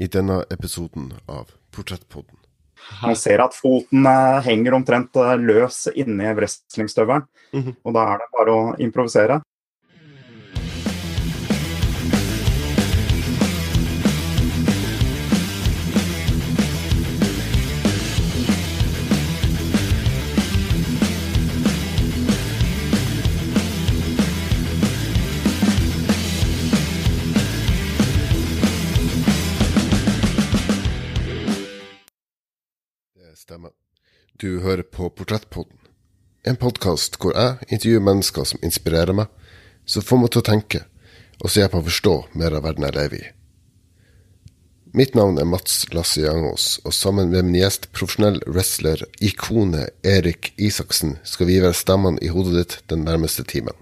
i denne episoden av Portrettpodden. Man ser at foten eh, henger omtrent eh, løs inni wrestlingstøvelen. Mhm. Og da er det bare å improvisere. Stemmer. Du hører på Portrettpodden. En podkast hvor jeg intervjuer mennesker som inspirerer meg, som får meg til å tenke, og så hjelper meg å forstå mer av verden jeg lever i. Mitt navn er Mats Lasse Jangås, og sammen med min gjest, profesjonell wrestler, ikonet Erik Isaksen, skal vi være stemmene i hodet ditt den nærmeste timen.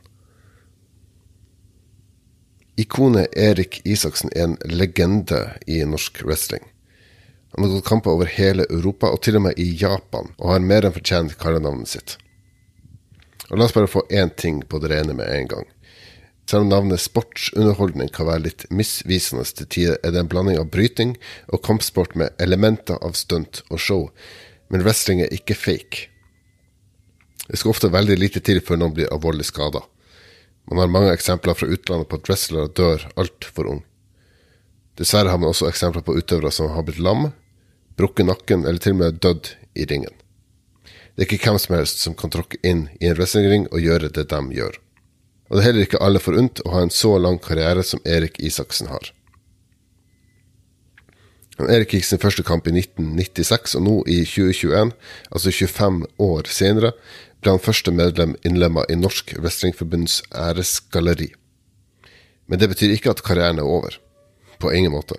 Ikonet Erik Isaksen er en legende i norsk wrestling. Han har gått kamper over hele Europa, og til og med i Japan, og har mer enn fortjent kallenavnet sitt. Og La oss bare få én ting på det rene med en gang. Selv om navnet sportsunderholdning kan være litt misvisende til tider, er det en blanding av bryting og kampsport med elementer av stunt og show, men wrestling er ikke fake. Det skal ofte veldig lite til før noen blir alvorlig skada. Man har mange eksempler fra utlandet på at wrestlere dør altfor ung. Dessverre har man også eksempler på utøvere som har blitt lam, brukket nakken eller til og med dødd i ringen. Det er ikke hvem som helst som kan tråkke inn i en wrestlingring og gjøre det de gjør. Og det er heller ikke alle forunt å ha en så lang karriere som Erik Isaksen har. Erik gikk sin første kamp i 1996, og nå i 2021, altså 25 år senere, ble han første medlem innlemma i Norsk Wrestlingforbunds æresgalleri. Men det betyr ikke at karrieren er over. På ingen måte.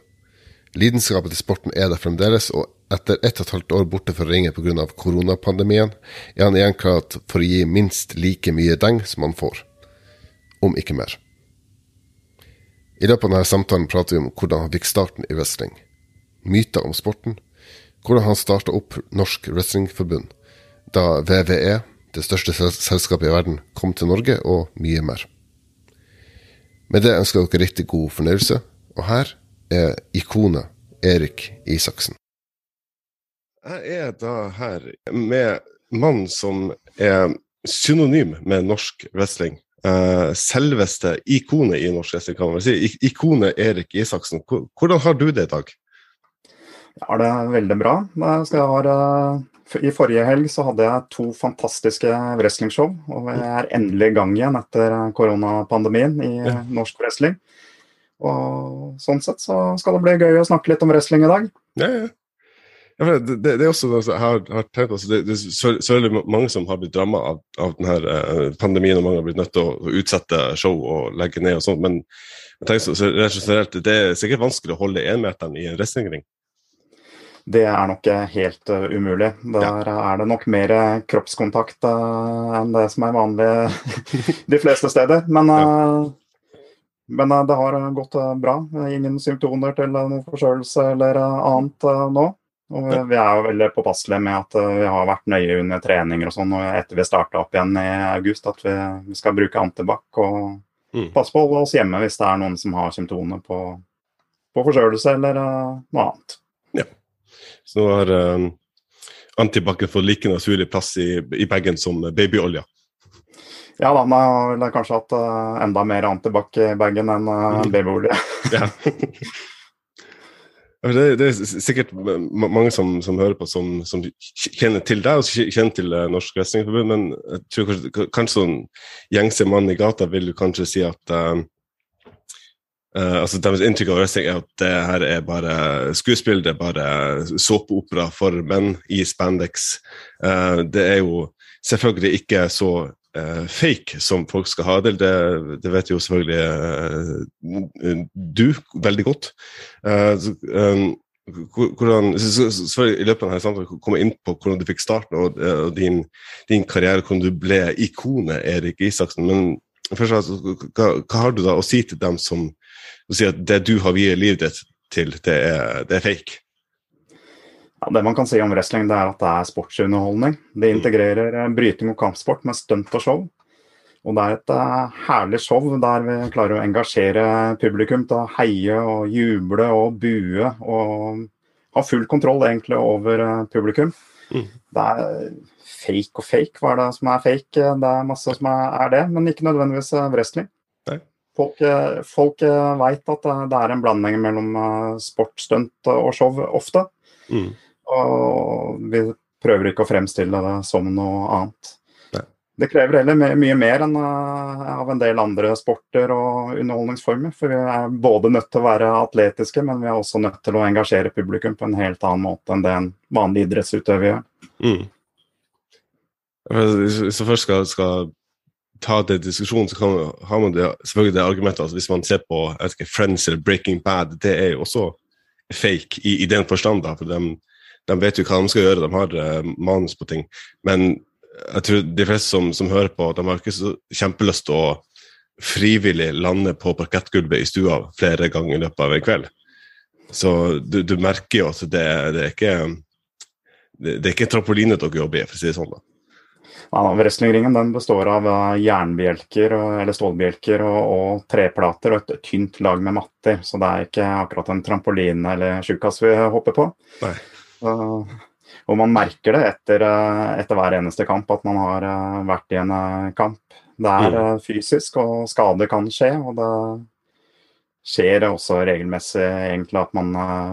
Lidenskapet til sporten er der fremdeles, og etter ett og et halvt år borte fra ringen pga. koronapandemien, er han igjen klar for å gi minst like mye deng som han får. Om ikke mer. I løpet av denne samtalen prater vi om hvordan han fikk starten i wrestling, myter om sporten, hvordan han starta opp Norsk Wrestlingforbund, da VVE, det største selskapet i verden, kom til Norge, og mye mer. Med det ønsker jeg dere riktig god fornøyelse, og her er ikonet Erik Isaksen. Jeg er da her med mann som er synonym med norsk wrestling. Eh, selveste ikonet i norsk wrestling, kan man vel si. Ikonet Erik Isaksen. Hvordan har du det i dag? Jeg har det veldig bra. Da jeg ha, eh, I forrige helg så hadde jeg to fantastiske wrestlingshow. Og vi er endelig i gang igjen etter koronapandemien i norsk wrestling. Og sånn sett så skal det bli gøy å snakke litt om wrestling i dag. Ja, ja. Ja, det, det, det er også noe jeg har, har tenkt altså, det, det er så- selvfølgelig mange som har blitt ramma av, av denne eh, pandemien, og mange har blitt nødt til å, utsette show og legge ned og sånt. Men jeg tenker så, så rett det er sikkert vanskelig å holde énmeteren i en wrestlingring. Det er nok eh, helt uh, umulig. Der er det nok mer kroppskontakt uh, enn det som er vanlig de fleste steder. Men, eh, men eh, det har eh, gått eh, bra. Ingen symptomer til noen forkjølelse eller annet nå. Og vi, er jo veldig påpasselige med at vi har vært nøye under treninger og sånn, og etter vi starta opp igjen i august, at vi, skal bruke antibac og Mm. passe på å holde oss hjemme hvis det er noen som har symptomer på, på forkjølelse eller noe annet. Ja. Så nå har um, antibac fått like naturlig plass i, i bagen som babyolja. Ja da, nå jeg vel kanskje hatt uh, enda mer antibac i bagen enn uh, Mm. babyolje. Ja. Ja, Det, det er sikkert mange som, som hører på, som, som kjenner til deg og kjenner til eh, Norsk Wrestlingforbund, men jeg tror kanskje, kanskje sånn gjengse mann i gata vil kanskje si at uh, Uh, altså Deres inntrykk av wrestling er at det her er bare skuespill, det er bare såpeopera for menn i spandex. Uh, det er jo selvfølgelig ikke så eh, fake som folk skal ha det. Det, det vet jo selvfølgelig uh, du veldig godt. Uh, eh, hvordan, I løpet av denne samtalen komme inn på hvordan du fikk starten og, og din, din karriere, hvordan du ble ikonet Erik Isaksen. Men først, hva, hva har du da å si til dem som sier at det du har viet livet ditt til, det er, det er fake? Ja, det man kan si om wrestling, det er at det er sportsunderholdning. Det integrerer eh, bryting og kampsport med stunt og show. Og det er et uh, herlig show der vi klarer å engasjere publikum til å heie og juble og bue. Og ha full kontroll egentlig over uh, publikum. Mm. Det er fake og fake. Hva er det som er fake? Det er masse som er, er det, men ikke nødvendigvis wrestling. Nei. Folk, folk veit at det er en blanding mellom sport, stunt og show ofte. Mm. Og vi prøver ikke å fremstille det som noe annet. Det krever heller mye mer enn uh, av en del andre sporter og underholdningsformer. For vi er både nødt til å være atletiske, men vi er også nødt til å engasjere publikum på en helt annen måte enn det en vanlig idrettsutøver gjør. Mm. Hvis man først skal, skal ta det diskusjonen, så kan, har man det, selvfølgelig det argumentet at hvis man ser på ikke, Friends eller Breaking Bad, det er jo også fake i, i den forstand. for de, de, vet jo hva de skal gjøre, de har uh, manus på ting. Men jeg tror de fleste som, som, hører på, de har ikke så kjempelyst til å frivillig lande på parkettgulvet i stua flere ganger i løpet av en kveld. Så du, du merker jo at det, det, er ikke det, det er ikke trampoline dere jobber i, for å si det sånn. da. Ja, Wrestlingringen den består av eh, jernbjelker eller stålbjelker og, og, treplater og et tynt lag med matter. Så det er ikke akkurat en trampoline eller tjukkas vi hopper på. Nei. Og man merker det etter, eh, etter, hver eneste kamp at man har eh, vært i en eh, kamp. Det er mm. fysisk, og skade kan skje. Og det skjer også regelmessig egentlig at man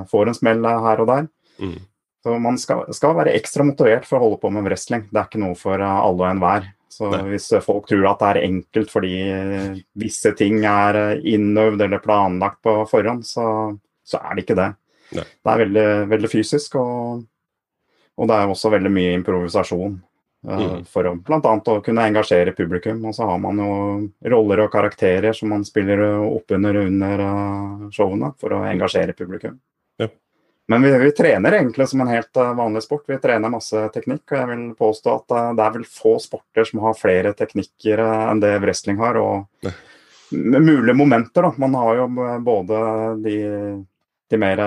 får en smell her og der. Mm. Så man skal, skal, være ekstra motivert for å holde på med wrestling. Det er ikke noe for alle og enhver. Så Nei. hvis folk tror at det er enkelt fordi visse ting er innøvd eller planlagt på forhånd, så, så er det ikke det. Det er veldig, veldig fysisk. og og det er også veldig mye improvisasjon. Uh, mm. For å bl.a. å kunne engasjere publikum. Og så har man jo roller og karakterer som man spiller oppunder under uh, showene for å engasjere publikum. Ja. Men vi, vi, trener egentlig som en helt uh, vanlig sport. Vi trener masse teknikk. Og jeg vil påstå at det er vel få sporter som har flere teknikker enn det wrestling har. Og mulige momenter, da. Man har jo både de, de mer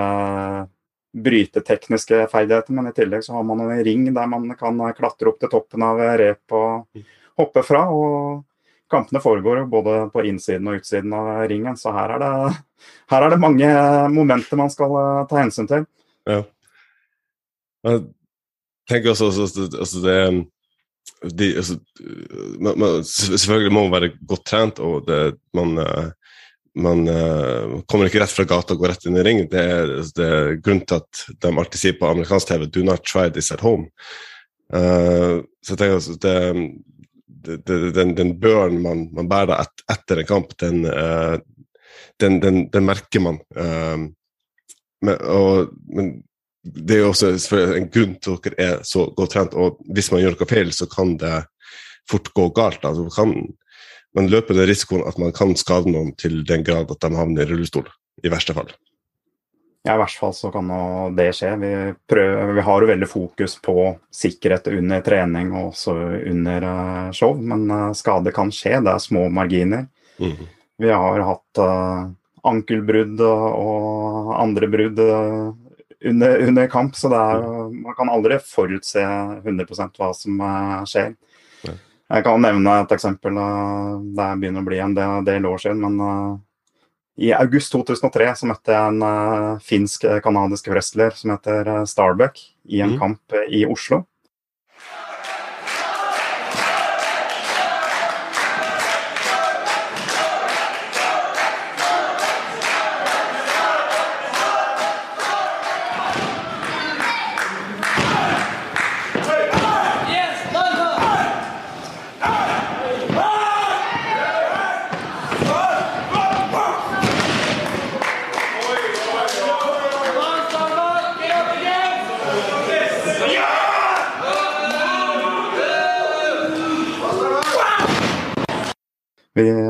brytetekniske ferdighetene. men i tillegg så har man en ring der man kan klatre opp til toppen av rep og hoppe fra. og Kampene foregår jo både på innsiden og utsiden av ringen, så her er det, her er det mange momenter man skal eh, ta hensyn til. Ja. Jeg tenker også, altså, altså det de, altså, man, man, Selvfølgelig må man være godt trent, og det, man, eh, man uh, kommer ikke rett fra gata og går rett inn i ringen. Det er, det er grunnen til at de alltid sier på amerikansk TV 'do not try this at home'. Uh, så jeg tenker altså, det, det, den, den børen man, man bærer et, etter en kamp, den, uh, den, den merker man. Men, og, men, det er jo også en grunn til at dere er så godt trent, og hvis man gjør noe feil, så kan det fort gå galt. Altså, kan, man løper den risikoen at man kan skade noen til den grad at de havner i rullestol, i verste fall. Ja, i hvert fall så kan det skje. Vi, prøver, vi har jo veldig fokus på sikkerhet under trening og også under uh, show, men uh, skade kan skje. Det er små marginer. Mm. Vi har hatt uh, ankelbrudd og andre brudd under, under, kamp, så er, man kan aldri forutse 100% hva som skjer. Jeg kan nevne et eksempel. Det begynner å bli en del år siden. Men uh, i august 2003 så møtte jeg en uh, finsk-canadisk wrestler som heter uh, Starbuck i en mm. kamp i Oslo.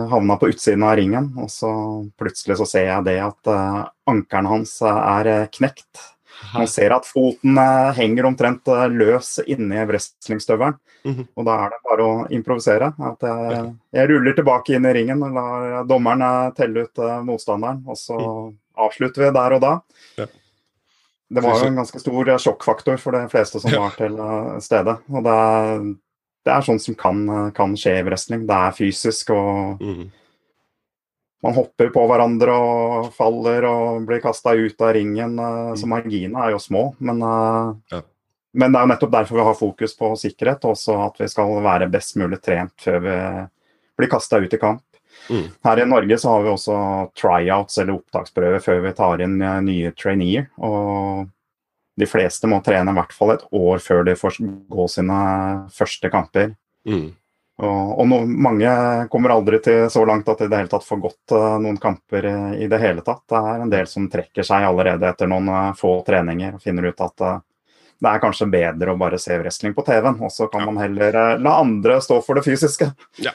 Havna på utsiden av ringen, og så plutselig så ser jeg det at uh, ankelen hans er uh, knekt. Man ser at foten henger omtrent løs inni wrestlingstøvelen. Mm -hmm. Og da er det bare å improvisere. At jeg, jeg, ruller tilbake inn i ringen og lar dommeren telle ut motstanderen, og så mm. avslutter vi der og da. Ja. Det var jo en ganske stor sjokkfaktor for de fleste som var til stede. Og det det er sånt som kan, kan, skje i wrestling. Det er fysisk, og mm. man hopper på hverandre og faller og blir kasta ut av ringen. Mm. Så marginene er jo små. Men, ja. men, det er jo nettopp derfor vi har fokus på sikkerhet, og også at vi skal være best mulig trent før vi blir kasta ut i kamp. Mm. Her i Norge så har vi også tryouts eller opptaksprøver før vi tar inn nye traineer. og de fleste må trene i hvert fall et år før de får gå sine første kamper. Mm. Og, og no, mange kommer aldri til så langt at de i det hele tatt får gått uh, noen kamper uh, i det hele tatt. Det er en del som trekker seg allerede etter noen uh, få treninger og finner ut at det er kanskje bedre å bare se wrestling på TV-en, og så kan ja. man heller la andre stå for det fysiske. Ja.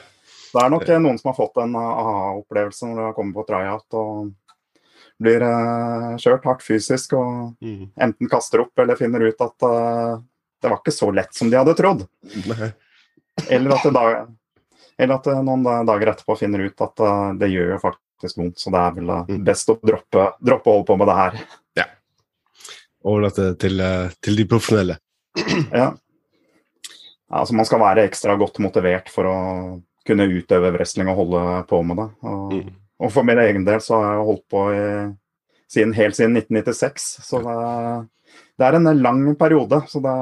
Det er nok noen som har fått en aha-opplevelse når de har kommet på tryout. og blir uh, kjørt hardt fysisk og mm. enten kaster opp eller finner ut at uh, det var ikke så lett som de hadde trodd. Eller at, da, eller at, noen dager etterpå finner ut at uh, det gjør jo faktisk vondt, så det er vel mm. best å droppe, droppe å holde på med det her. Ja. Overlate det til, til de profesjonelle. ja. Altså, man skal være ekstra godt motivert for å kunne utøve wrestling og holde på med det. Og, mm. Og for min egen del så har jeg holdt på i, siden, helt siden 1996. Så det, det, er en lang periode. Så det,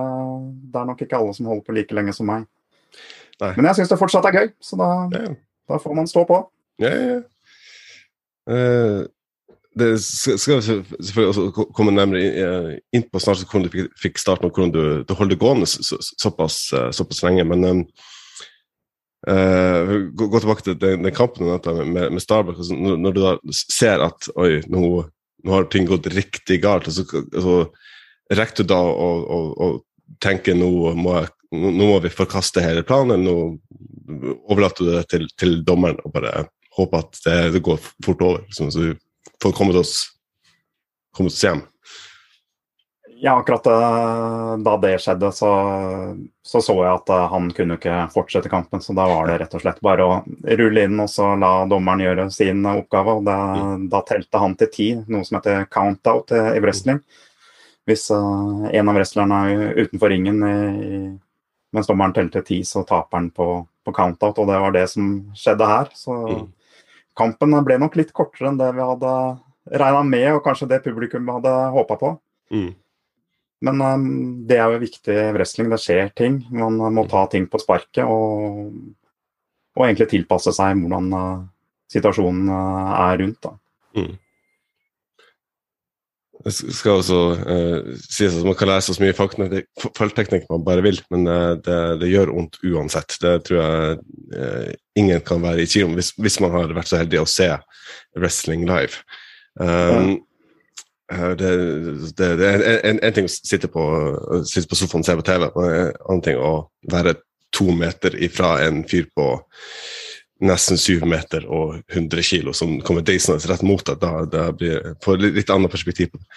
det, er nok ikke alle som holder på like lenge som meg. Nei. Men jeg syns det fortsatt er gøy, så da, ja. da får man stå på. Ja, ja. Uh, det skal vi selvfølgelig også komme nærmere inn på snart hvordan du fikk starten og hvordan du, du holdt det gående så, såpass, såpass, lenge. Men um, Uh, gå, gå, tilbake til den, den kampen med, med Starbucks. Altså, når, når, du da ser at oi, nå, nå har ting gått riktig galt, altså, altså, rekker du da å, å, å tenke nå må, nå må, vi forkaste hele planen, nå overlater du det til, til dommeren og bare håper at det, det går fort over, liksom, så vi får kommet oss, kommet oss hjem? Ja, akkurat eh, da det skjedde, så, så, så jeg at eh, han kunne ikke fortsette kampen. Så da var det rett og slett bare å rulle inn og så la dommeren gjøre sin oppgave. og Da, da telte han til ti, noe som heter count-out i wrestling. Hvis uh, en av wrestlerne er utenfor ringen i, mens dommeren telte ti, så taper han på, på count-out. Og det var det som skjedde her. Så mm. kampen ble nok litt kortere enn det vi hadde regna med, og kanskje det publikum hadde håpa på. Mm. Men um, det er jo viktig i wrestling. Det skjer ting. Man må ta ting på sparket og, og egentlig tilpasse seg hvordan uh, situasjonen uh, er rundt. da. Mm. Det skal også uh, sies at Man kan lære så mye fallteknikk man bare vil, men uh, det, det, gjør vondt uansett. Det tror jeg uh, ingen kan være i tvil om hvis, hvis, man har vært så heldig å se wrestling live. Um. Eh, det, det, det er en, en, ting å sitte på, sitte på sofaen og se på TV, og en annen ting å være to meter ifra en fyr på nesten syv meter og 100 kilo som kommer deisende rett mot deg. Da, da blir får litt, annet perspektiv på det.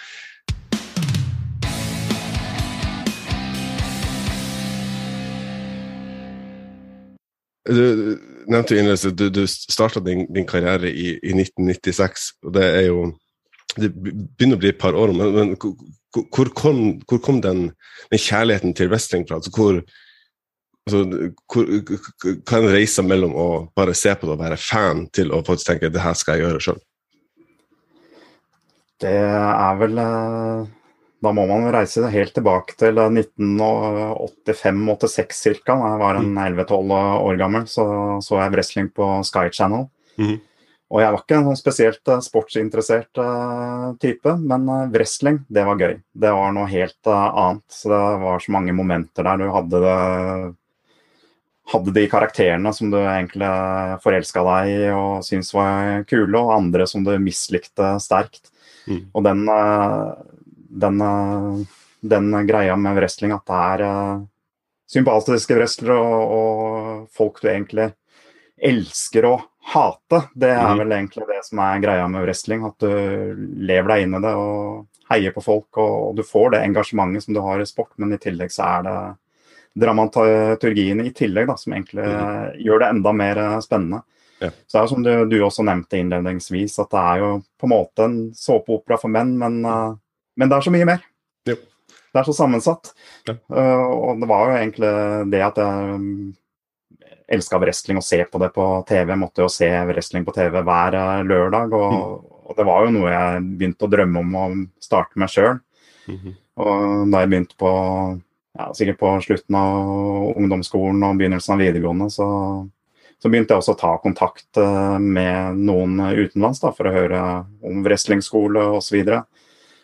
Du nevnte jo du, du starta din, din, karriere i, i 1996, og det er jo det begynner å bli et par år, men, men hvor, kom, hvor, kom, den, den kjærligheten til wrestling fra? Altså, hvor, altså, hvor, hva en reise mellom å bare se på det og være fan, til å faktisk tenke det her skal jeg gjøre sjøl? Det er vel eh, Da må man reise helt tilbake til 1985-86 ca. Da jeg var en 11-12 mm. år gammel, så så jeg wrestling på Sky Channel. Mm. Og jeg var ikke en sånn spesielt uh, sportsinteressert uh, type, men uh, wrestling, det var gøy. Det var noe helt annet. Så det var så mange momenter der du hadde det hadde de karakterene som du egentlig forelska deg i og syntes var kule, og andre som du mislikte sterkt. Mm. Og den, den, den, greia med wrestling, at det er sympatiske wrestlere og, og folk du egentlig elsker å hate. Det er mm. vel egentlig det som er greia med wrestling. At du lever deg inn i det og heier på folk. Og du får det engasjementet som du har i sport, men i tillegg så er det dramaturgien i tillegg da, som egentlig mm. gjør det enda mer eh, spennende. Ja. Så det er jo som du, du, også nevnte innledningsvis, at det er jo på en måte en såpeopera for menn, men, uh, men det er så mye mer. Jo. det er så sammensatt. Ja. Uh, og det var jo egentlig det at jeg elska wrestling og se på det på TV. Jeg måtte jo se wrestling på TV hver eh, lørdag. Og, mm. og, det var jo noe jeg begynte å drømme om å starte med sjøl. Mm -hmm. Og da jeg begynte på ja, sikkert på slutten av ungdomsskolen og begynnelsen av videregående, så, så begynte jeg også å ta kontakt eh, med noen utenlands da, for å høre om wrestlingskole osv.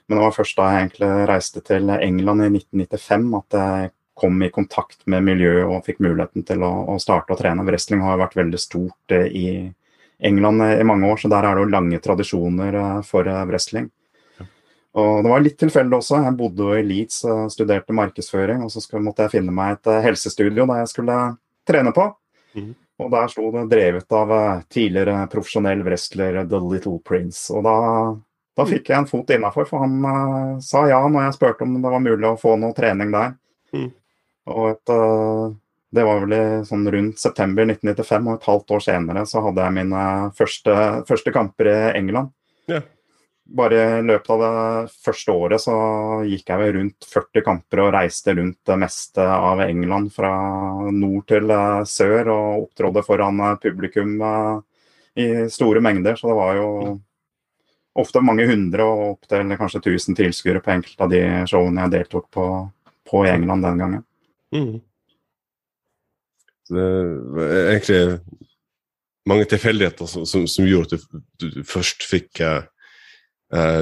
Men det var først da jeg egentlig reiste til England i 1995 at jeg kom i kontakt med miljøet og fikk muligheten til å, å starte å trene. Wrestling har vært veldig stort eh, i England eh, i mange år, så der er det jo lange tradisjoner eh, for wrestling. Og Det var litt tilfeldig også. Jeg bodde i Leeds studerte markedsføring. og Så måtte jeg finne meg et helsestudio der jeg skulle trene på. Mm. Og Der sto det drevet av tidligere profesjonell wrestler The Little Prince. Og Da, da fikk jeg en fot innafor, for han uh, sa ja når jeg spurte om det var mulig å få noe trening der. Mm. Og et, uh, det var vel sånn rundt september 1995, og et halvt år senere så hadde jeg mine første, første kamper i England. Ja. Bare i løpet av det første året så gikk jeg vel rundt 40 kamper og reiste rundt det meste av England fra nord til uh, sør og opptrådde foran uh, publikum i store mengder. Så det var jo ofte mange hundre og opptil kanskje 1000 tilskuere på enkelte av de showene jeg deltok på, på England den gangen. Mm. Det er egentlig mange tilfeldigheter som, som, som, gjorde at du, du først fikk uh,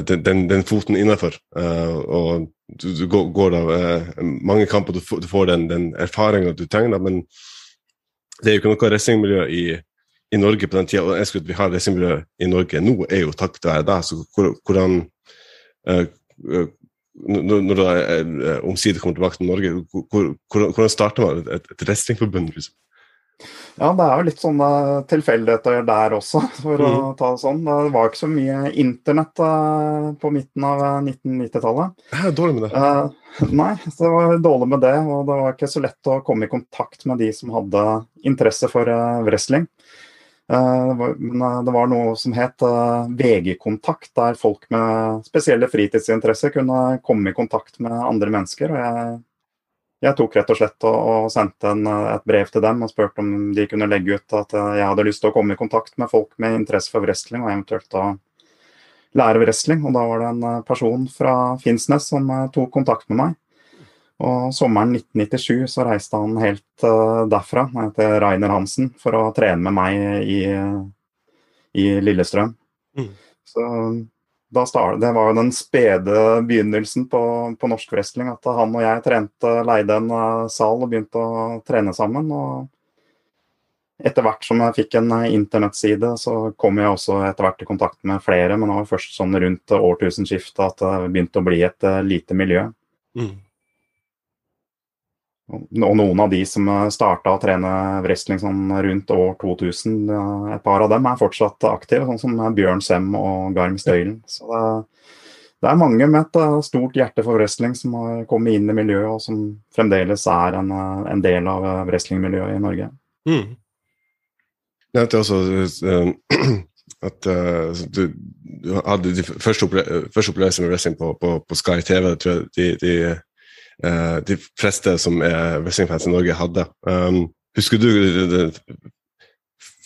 den, den, den, foten innafor. Uh, og du, du, går da uh, mange kamper, du, du får den, den erfaringa du trenger, men det er jo ikke noe racingmiljø i, i Norge på den tida. Og jeg skulle at vi har racingmiljø i Norge nå, er jo takket være deg. Så hvordan når, du eh, omsider kommer tilbake til Norge, hvor, hvordan starter man et, et wrestlingforbund? Liksom? Ja, det er jo litt sånne tilfeldigheter der også, for mm. å ta det sånn. Det var ikke så mye internett uh, på midten av 1990-tallet. Eh, dårlig med det. Uh, nei, det var dårlig med det. Og det var ikke så lett å komme i kontakt med de som hadde interesse for wrestling. Eh, men eh, det var noe som het eh, VG-kontakt, der folk med spesielle fritidsinteresser kunne komme i kontakt med andre mennesker. og jeg, jeg tok rett og slett og, sendte en, et brev til dem og spurte om de kunne legge ut at jeg hadde lyst til å komme i kontakt med folk med interesse for wrestling, og eventuelt da lære wrestling. Og da var det en person fra Finnsnes som tok kontakt med meg. Og sommeren 1997 så reiste han helt uh, derfra, til Rainer Hansen, for å trene med meg i, i Lillestrøm. Mm. Så da start, Det var jo den spede begynnelsen på, på, norsk wrestling. At han og jeg trente, leide en uh, sal og begynte å trene sammen. og etter hvert som jeg fikk en internettside, så kom jeg også etter hvert i kontakt med flere. Men det var først sånn rundt årtusenskiftet at det begynte å bli et lite miljø. Mm. Og noen av de som starta å trene wrestling sånn rundt år 2000, et par av dem er fortsatt aktive, sånn som Bjørn Sem og Garm Støylen. Så det, det, er mange med et eh, stort hjerte for wrestling som har kommet inn i miljøet, og som fremdeles er en, eh, en del av eh, wrestlingmiljøet i Norge. Mm. Nevnte også uh, at uh, du, du, hadde de første, opple første med wrestling på, på, på Sky TV. tror jeg de, de de fleste som er wrestlingfans i Norge, hadde. Um, husker du den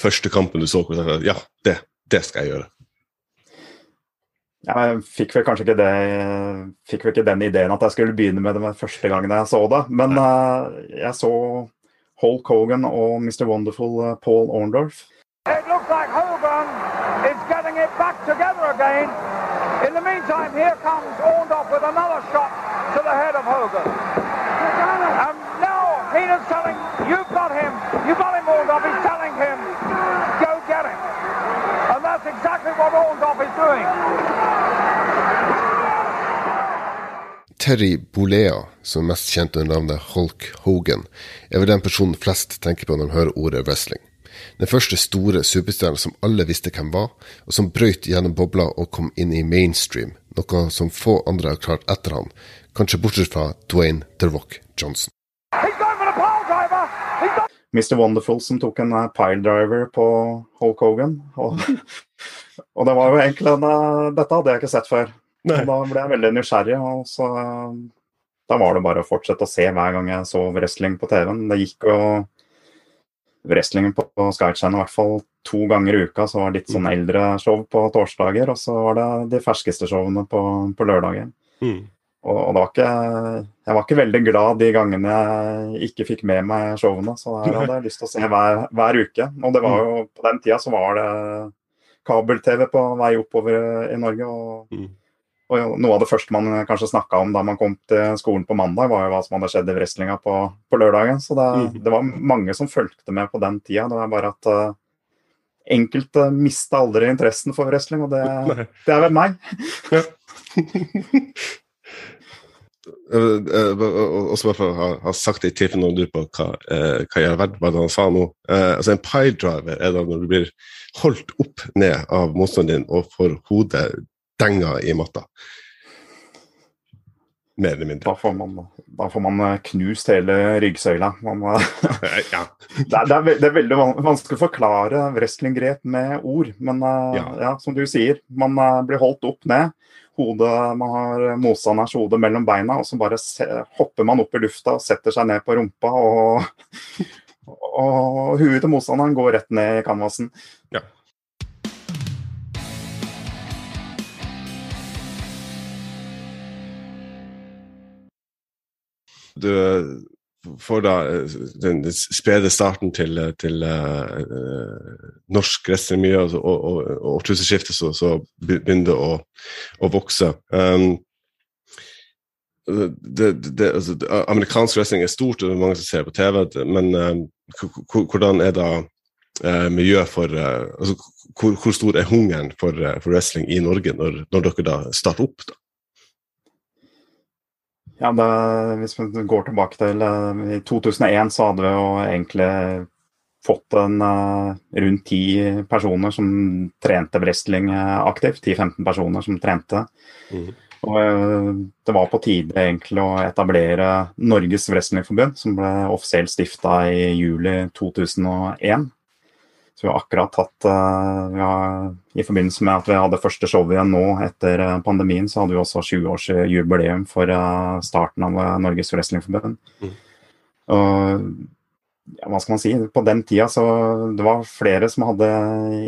første kampen du så? Ja, det, det skal jeg gjøre. Jeg fikk vel kanskje ikke, det, fikk vel ikke den ideen at jeg skulle begynne med det første gangen jeg så det. Men uh, jeg så Hulk Hogan og Mr. Wonderful uh, Paul Orndorff. It looks like Hogan is getting it back together again. In the meantime, here comes Orndorff with another shot to the head of Hogan. And now Heenan's telling, you've got him, you've got him, Orndorff. He's telling him, go get him. And that's exactly what Orndorff is doing. Terry Bolea, som er mest kjent under navnet Hulk Hogan, er vel den personen flest tenker på når de hører ordet wrestling. Den første store superstjerna som alle visste hvem var, og som brøyt gjennom bobla og kom inn i mainstream, noe som få andre har klart etter han, kanskje bortsett fra Dwayne The Rock Johnson. Mr. Wonderful som tok en uh, piledriver på Hulk Hogan. Og, og, det var jo egentlig en, uh, Dette hadde jeg ikke sett før. Og da ble jeg veldig nysgjerrig. og så uh, da var det bare å fortsette å se hver gang jeg så wrestling på TV-en. Det gikk jo wrestlingen på, på Sky Channel i hvert fall to ganger i uka. Så var det litt sånn eldre show på torsdager, og så var det de ferskeste showene på, på lørdager. Mm. Og, og, var ikke Jeg var ikke veldig glad de gangene jeg ikke fikk med meg showene, så der hadde jeg lyst til å se hver, hver uke. Og det var jo på den tida så var det kabel-TV på vei oppover i Norge. og mm. Og Noe av det første man kanskje snakka om da man kom til skolen på mandag, var jo hva som hadde skjedd i wrestlinga på, på, lørdagen. Så det, mm. det, var mange som fulgte med på den tida. Det var bare at uh, enkelte mista aldri interessen for wrestling, og det, det er vel meg. Og så bare for å ha sagt det i tilfelle noen lurer på hva, eh, jeg har vært, hva han sa nå. Eh, altså En pie-driver er da når du blir holdt opp ned av motstanderen din og får hodet denga i matta. Mer eller mindre. Da får man, da får man eh, knust hele ryggsøyla. Man, ja. det, er, det, er, det, er, veldig vanskelig å forklare wrestlinggrep med ord. Men ja. ja. som du sier, man blir holdt opp ned hodet, man har motstanders hode mellom beina, og så bare se, hopper man opp i lufta og setter seg ned på rumpa. Og, og huet til motstanderen går rett ned i canvasen. Ja. Du får da eh, den spede starten til, til uh, norsk wrestlingmiljø, og, og, og, og årtusenskiftet så, så, begynner det å, å vokse. Um, det, det, altså, amerikansk wrestling er stort, og det er mange som ser på TV, men uh, hvordan er da uh, miljøet for altså, hvor, hvor, stor er hungeren for, for wrestling i Norge når, når dere da starter opp? da? Ja, det, Hvis vi går tilbake til uh, i 2001, så hadde vi jo egentlig fått en uh, rundt ti personer som trente wrestling aktivt. 10-15 personer som trente. Mm. Og Det var på tide egentlig å etablere Norges Wrestlingforbund, som ble offisielt stifta i juli 2001. Så vi har akkurat tatt uh, har, I forbindelse med at vi hadde første show igjen nå etter uh, pandemien, så hadde vi også 20-årsjubileum for uh, starten av Norges Wrestlingforbund. Mm. Og ja, hva skal man si, på den tida så det var flere som hadde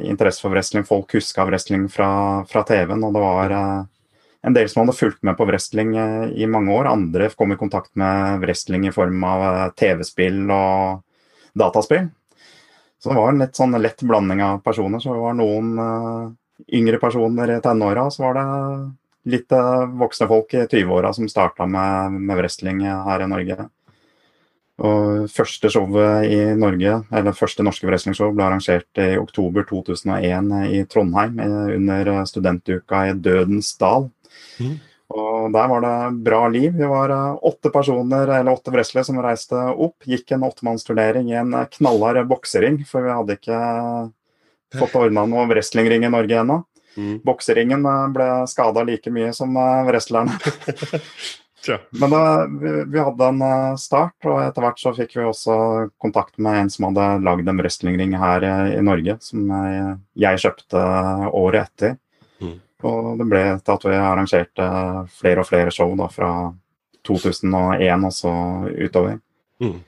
interesse for wrestling. Folk huska wrestling fra, fra TV-en, og det var en del som hadde fulgt med på wrestling i mange år. Andre kom i kontakt med wrestling i form av TV-spill og dataspill. Så det var en litt sånn lett blanding av personer. Så det var noen uh, yngre personer i tenåra, så var det litt uh, voksne folk i 20-åra som starta med, med, wrestling her i Norge. Og første showet i Norge, eller første norske wrestlingshow ble arrangert i oktober 2001 i Trondheim under studentuka i Dødens dal. Mm. Og Der var det bra liv. Vi var eh, åtte personer, eller åtte wrestlere som reiste opp. Gikk en åttemannsturnering i en eh, knallhard boksering, for vi hadde ikke fått ordna noen wrestlingring i Norge ennå. Mm. Bokseringen eh, ble skada like mye som wrestlerne. Men da, vi, vi, hadde en start, og etter hvert så fikk vi også kontakt med en som hadde lagd en wrestlingring her i Norge, som jeg, jeg kjøpte året etter. Og det ble til at vi arrangerte flere og flere show da, fra 2001 og så utover. Mm.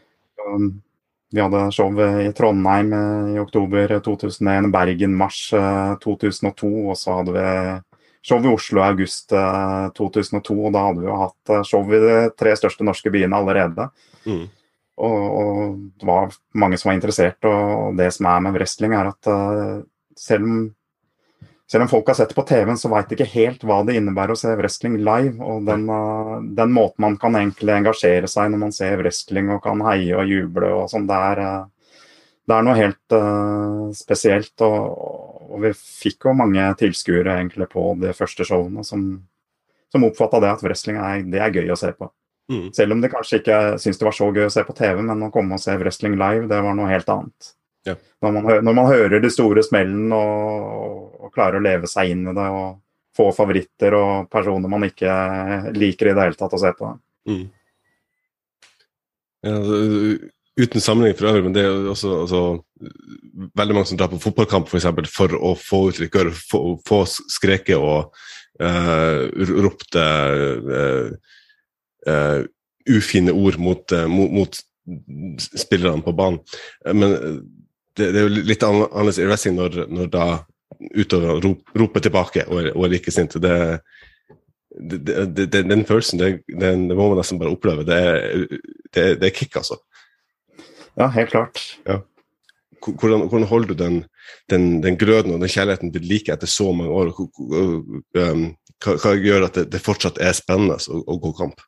Vi hadde show i Trondheim i oktober 2001, Bergen mars 2002, og så hadde vi show i Oslo i august 2002. Og da hadde vi jo hatt show i de tre største norske byene allerede. Mm. Og, og, det var mange som var interessert, og det som er med wrestling, er at selv om selv om folk har sett det på TV-en, så veit de ikke helt hva det innebærer å se wrestling live. Og den, uh, den, måten man kan egentlig engasjere seg når man ser wrestling og kan heie og juble og sånn, det, uh, det, er noe helt uh, spesielt. Og, og, vi fikk jo mange tilskuere egentlig på de første showene som, som oppfatta det at wrestling er, det er gøy å se på. Mm. Selv om de kanskje ikke syntes det var så gøy å se på TV, men å komme og se wrestling live, det var noe helt annet. Ja. Når, man, når, man, hører de store smellene og, og, klarer å leve seg inn i det og få favoritter og personer man ikke liker i det hele tatt å se på. Mm. Ja, uten sammenligning for øvrig, men det er også altså, veldig mange som drar på fotballkamp for, eksempel, for å få uttrykk, få, få skreket og uh, ropte uh, uh, ufine ord mot, mot, mot spillerne på banen. Men det, det, er jo litt annerledes i wrestling når, når da utøverne rop, roper tilbake og er, og er like sinte. Det, det, det, den følelsen det, den, må man nesten bare oppleve. Det er, det, er kick, altså. Ja, helt klart. Ja. Hvordan, hvordan, holder du den, den, den, gløden og den kjærligheten ved like etter så mange år? Um, hva, hva, gjør at det, fortsatt er spennende å, å gå kamp?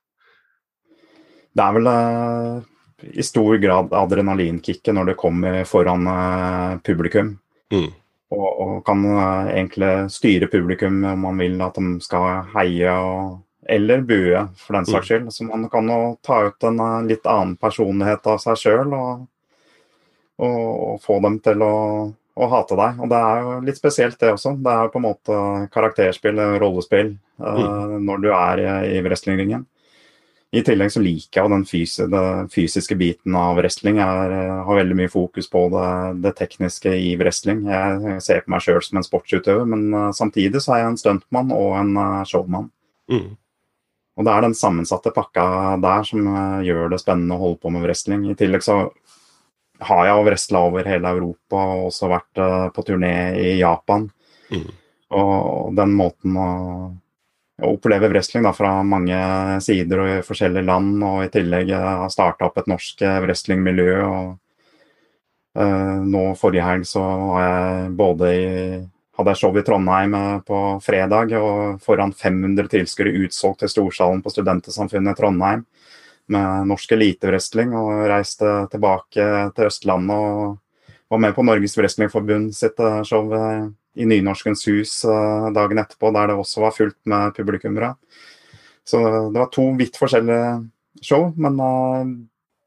Det er vel uh, i stor grad adrenalinkicket når det kommer foran uh, publikum. Mm. Og, og, kan uh, egentlig styre publikum om man vil at de skal heie og, eller bue, for den saks mm. skyld. Så man kan jo ta ut en uh, litt annen personlighet av seg sjøl og, og, få dem til å, å, hate deg. Og det er jo litt spesielt, det også. Det er jo på en måte karakterspill, rollespill, mm. når du er i, i wrestlingringen. I tillegg så liker jeg den, fysiske, den fysiske biten av wrestling. Jeg er, har veldig mye fokus på det, det tekniske i wrestling. Jeg ser på meg sjøl som en sportsutøver, men uh, samtidig så er jeg en stuntmann og en showmann. Mm. Og det er den sammensatte pakka der som gjør det spennende å holde på med wrestling. I tillegg så har jeg wrestla over hele Europa og også vært på turné i Japan. Mm. Og den måten å oppleve wrestling da, fra mange sider og i forskjellige land. Og i tillegg eh, har starta opp et norsk eh, wrestlingmiljø. uh, Nå forrige helg så var jeg både i hadde jeg show i Trondheim på fredag, og foran 500 tilskuere utsolgt til Storsalen på Studentesamfunnet i Trondheim med norsk elitewrestling. Og reiste tilbake til Østlandet og var med på Norges Wrestlingforbund sitt show i Nynorskens hus uh, dagen etterpå, der det også var fullt med publikummere. Så det var to vidt forskjellige show, men uh,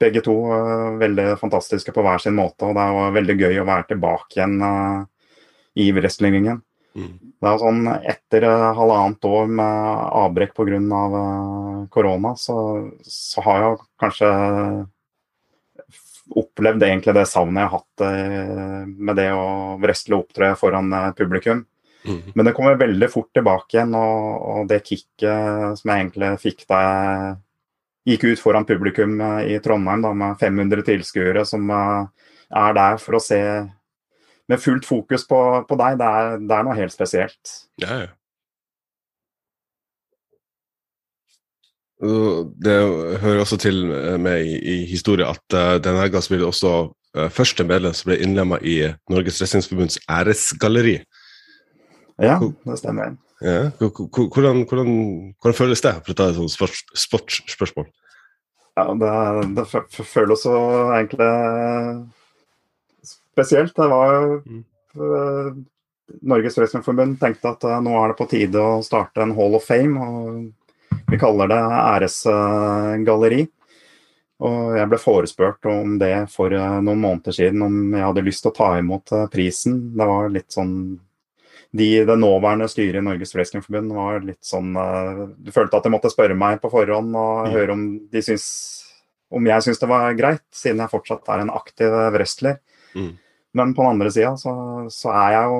begge to uh, veldig fantastiske på hver sin måte. Og det var veldig gøy å være tilbake igjen i wrestlingringen. Mm. Det er sånn Etter halvannet år med avbrekk pga. Av korona, så, så har jeg kanskje opplevd egentlig det savnet jeg har hatt eh, med det å wrestle og opptre foran eh, publikum. Mm. Men det kommer veldig fort tilbake igjen, og, og, det kicket som jeg egentlig fikk da jeg gikk ut foran publikum eh, i Trondheim da, med 500 tilskuere som er der for å se med fullt fokus på, på deg, det er, det er, noe helt spesielt. Ja, ja. Det hører også til med i, i historie at uh, denne helga ble også uh, første medlem som ble innlemma i Norges Wrestlingforbunds æresgalleri. Ja, det stemmer. Ja. Hvordan, hvordan, hvordan, føles det, for å ta et sånt sportsspørsmål? Ja, det, det føles så egentlig spesielt. Det var mm. uh, Norges Wrestlingforbund tenkte at nå er det på tide å starte en Hall of Fame. og vi kaller det æresgalleri. Og jeg ble forespurt om det for eh, noen måneder siden, om jeg hadde lyst til å ta imot eh, prisen. Det var litt sånn de, Det nåværende styret i Norges Wrestlingforbund var litt sånn eh, Du følte at de måtte spørre meg på forhånd og høre om de syns om jeg syns det var greit, siden jeg fortsatt er en aktiv wrestler. Mm. Men på den andre sida så, så, er jeg jo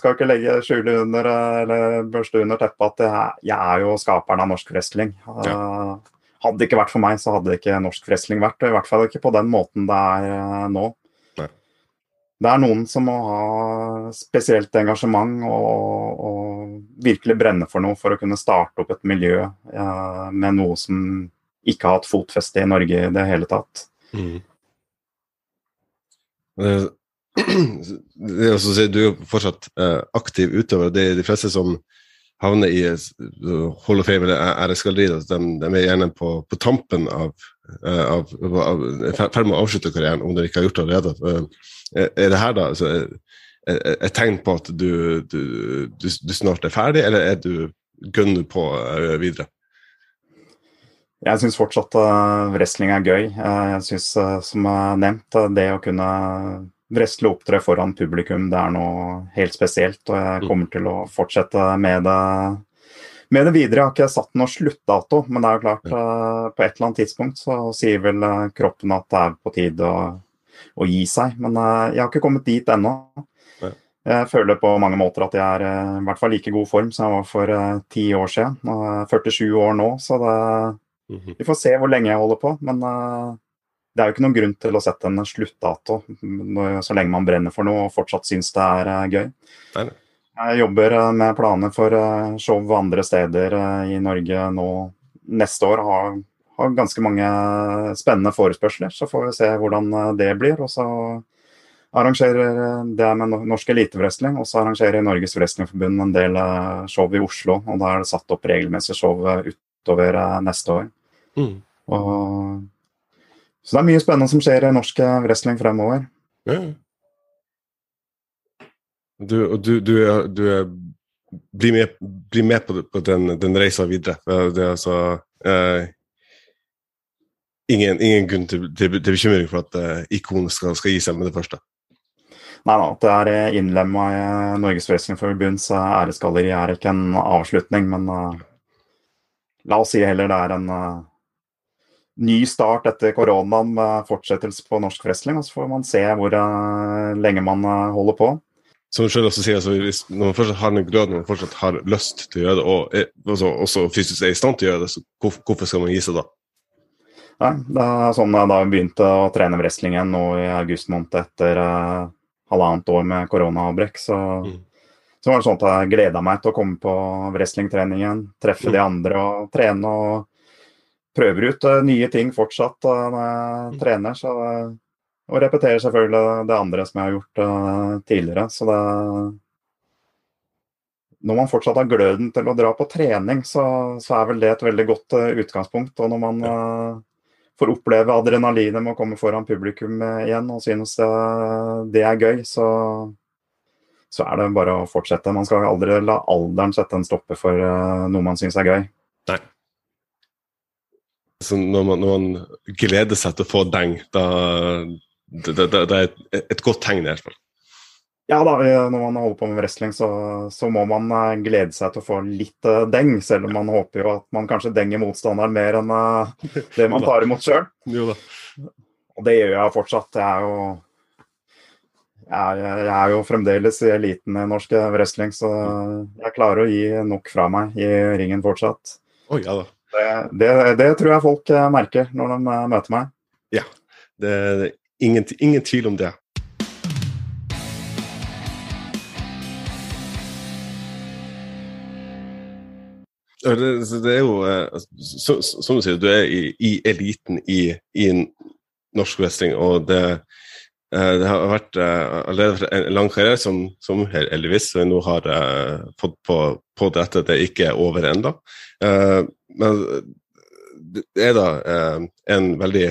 skal ikke legge skjule under eller børste under teppet at jeg, jeg, er jo skaperen av norsk wrestling. Ja. Hadde det ikke vært for meg, så hadde det ikke norsk wrestling vært. I hvert fall ikke på den måten det er eh, nå. Nei. Det er noen som må ha spesielt engasjement og, og, virkelig brenne for noe for å kunne starte opp et miljø eh, med noe som ikke har hatt fotfeste i Norge i det hele tatt. Mm. det også, du er fortsatt uh, aktiv utøver. Det er de fleste som havner i uh, Hall of Fame eller æresgalleri, de, de, er gjerne på, på tampen av, uh, av, ferd med å avslutte karrieren, om de ikke har gjort det allerede. Uh, er det her da altså, et tegn på at du, du, du, du, snart er ferdig, eller er du gønner på videre? Jeg syns fortsatt wrestling er gøy. Jeg syns, som nevnt, det å kunne og opptre foran publikum, det er noe helt spesielt. Og jeg mm. kommer til å fortsette med det, med det videre. Jeg har ikke satt noen sluttdato, men det er jo klart, uh, på et eller annet tidspunkt så sier vel uh, kroppen at det er på tide å, å gi seg. Men uh, jeg har ikke kommet dit ennå. Jeg føler på mange måter at jeg er i hvert fall like god form som jeg var for ti år siden. Er 47 år nå, så det, Mhm. Vi får se hvor lenge jeg holder på, men det er jo ikke noen grunn til å sette en sluttdato så lenge man brenner for noe og fortsatt syns det er uh, gøy. Nei. Jeg jobber uh, med planer for show andre steder i Norge nå neste år. Har, har ganske mange spennende forespørsler, så får vi se hvordan det blir. Og så arrangerer det med norsk elitewrestling, og så arrangerer Norges Wrestlingforbund en del show i Oslo. og Da er det satt opp regelmessig show utover neste år. Mm. Og, så det er mye spennende som skjer i norsk wrestling fremover. Ja. Du, du, du, du blir med, bli med på, på den, den, reisa videre. Det er altså eh, ingen, ingen, grunn til, til, til, bekymring for at eh, ikonet skal, skal, gi seg med det første. Nei da, det er innlemma i Norges Wrestlingforbunds æresgalleri er ikke en avslutning, men uh, la oss si heller det er en uh, ny start etter koronaen med fortsettelse på norsk wrestling. Og så får man se hvor uh, lenge man uh, holder på. Som du selv også sier, altså, hvis, Når man fortsatt har den gløden, når man fortsatt har lyst til å gjøre det, og er, også, også, fysisk er i stand til å gjøre det, så hvorfor, hvorfor skal man gi seg da? Nei, det er sånn jeg da begynte å trene wrestling igjen nå i august måned etter uh, halvannet år med koronaavbrekk. Så, mm. så var det sånn at jeg gleda meg til å komme på wrestlingtrening igjen, treffe mm. de andre og trene. og prøver ut uh, nye ting fortsatt uh, når jeg mm. trener. Så, uh, og repeterer selvfølgelig det andre som jeg har gjort tidligere. Så det Når man fortsatt har gløden til å dra på trening, så, så er vel det et veldig godt utgangspunkt. Og når man får oppleve adrenalinet med å komme foran publikum igjen og synes det, det er gøy, så, så er det bare å fortsette. Man skal aldri la alderen sette en stopper for noe man syns er gøy. Nei. Så når man, når man, gleder seg til å få deng, da det, det, det er et, et, godt tegn. i hvert fall. Ja da, når man holder på med wrestling, så, så, må man eh, glede seg til å få litt uh, deng. Selv om man håper jo at man kanskje denger motstanderen mer enn det man tar imot sjøl. Og det gjør jeg fortsatt. Jeg er jo jeg er, jeg er, jo fremdeles i eliten i norsk wrestling, så jeg klarer å gi nok fra meg i ringen fortsatt. Oh, ja da. Det, det, det, tror jeg folk eh, merker når de eh, møter meg. Ja, det er ingen, ingen tvil om det. Det, er jo, eh, som du sier, du er i, i eliten i, i, norsk wrestling, og det, det har vært allerede en lang karriere som, som heldigvis nå har fått på, på dette. Det ikke er over ennå men det er da eh, en veldig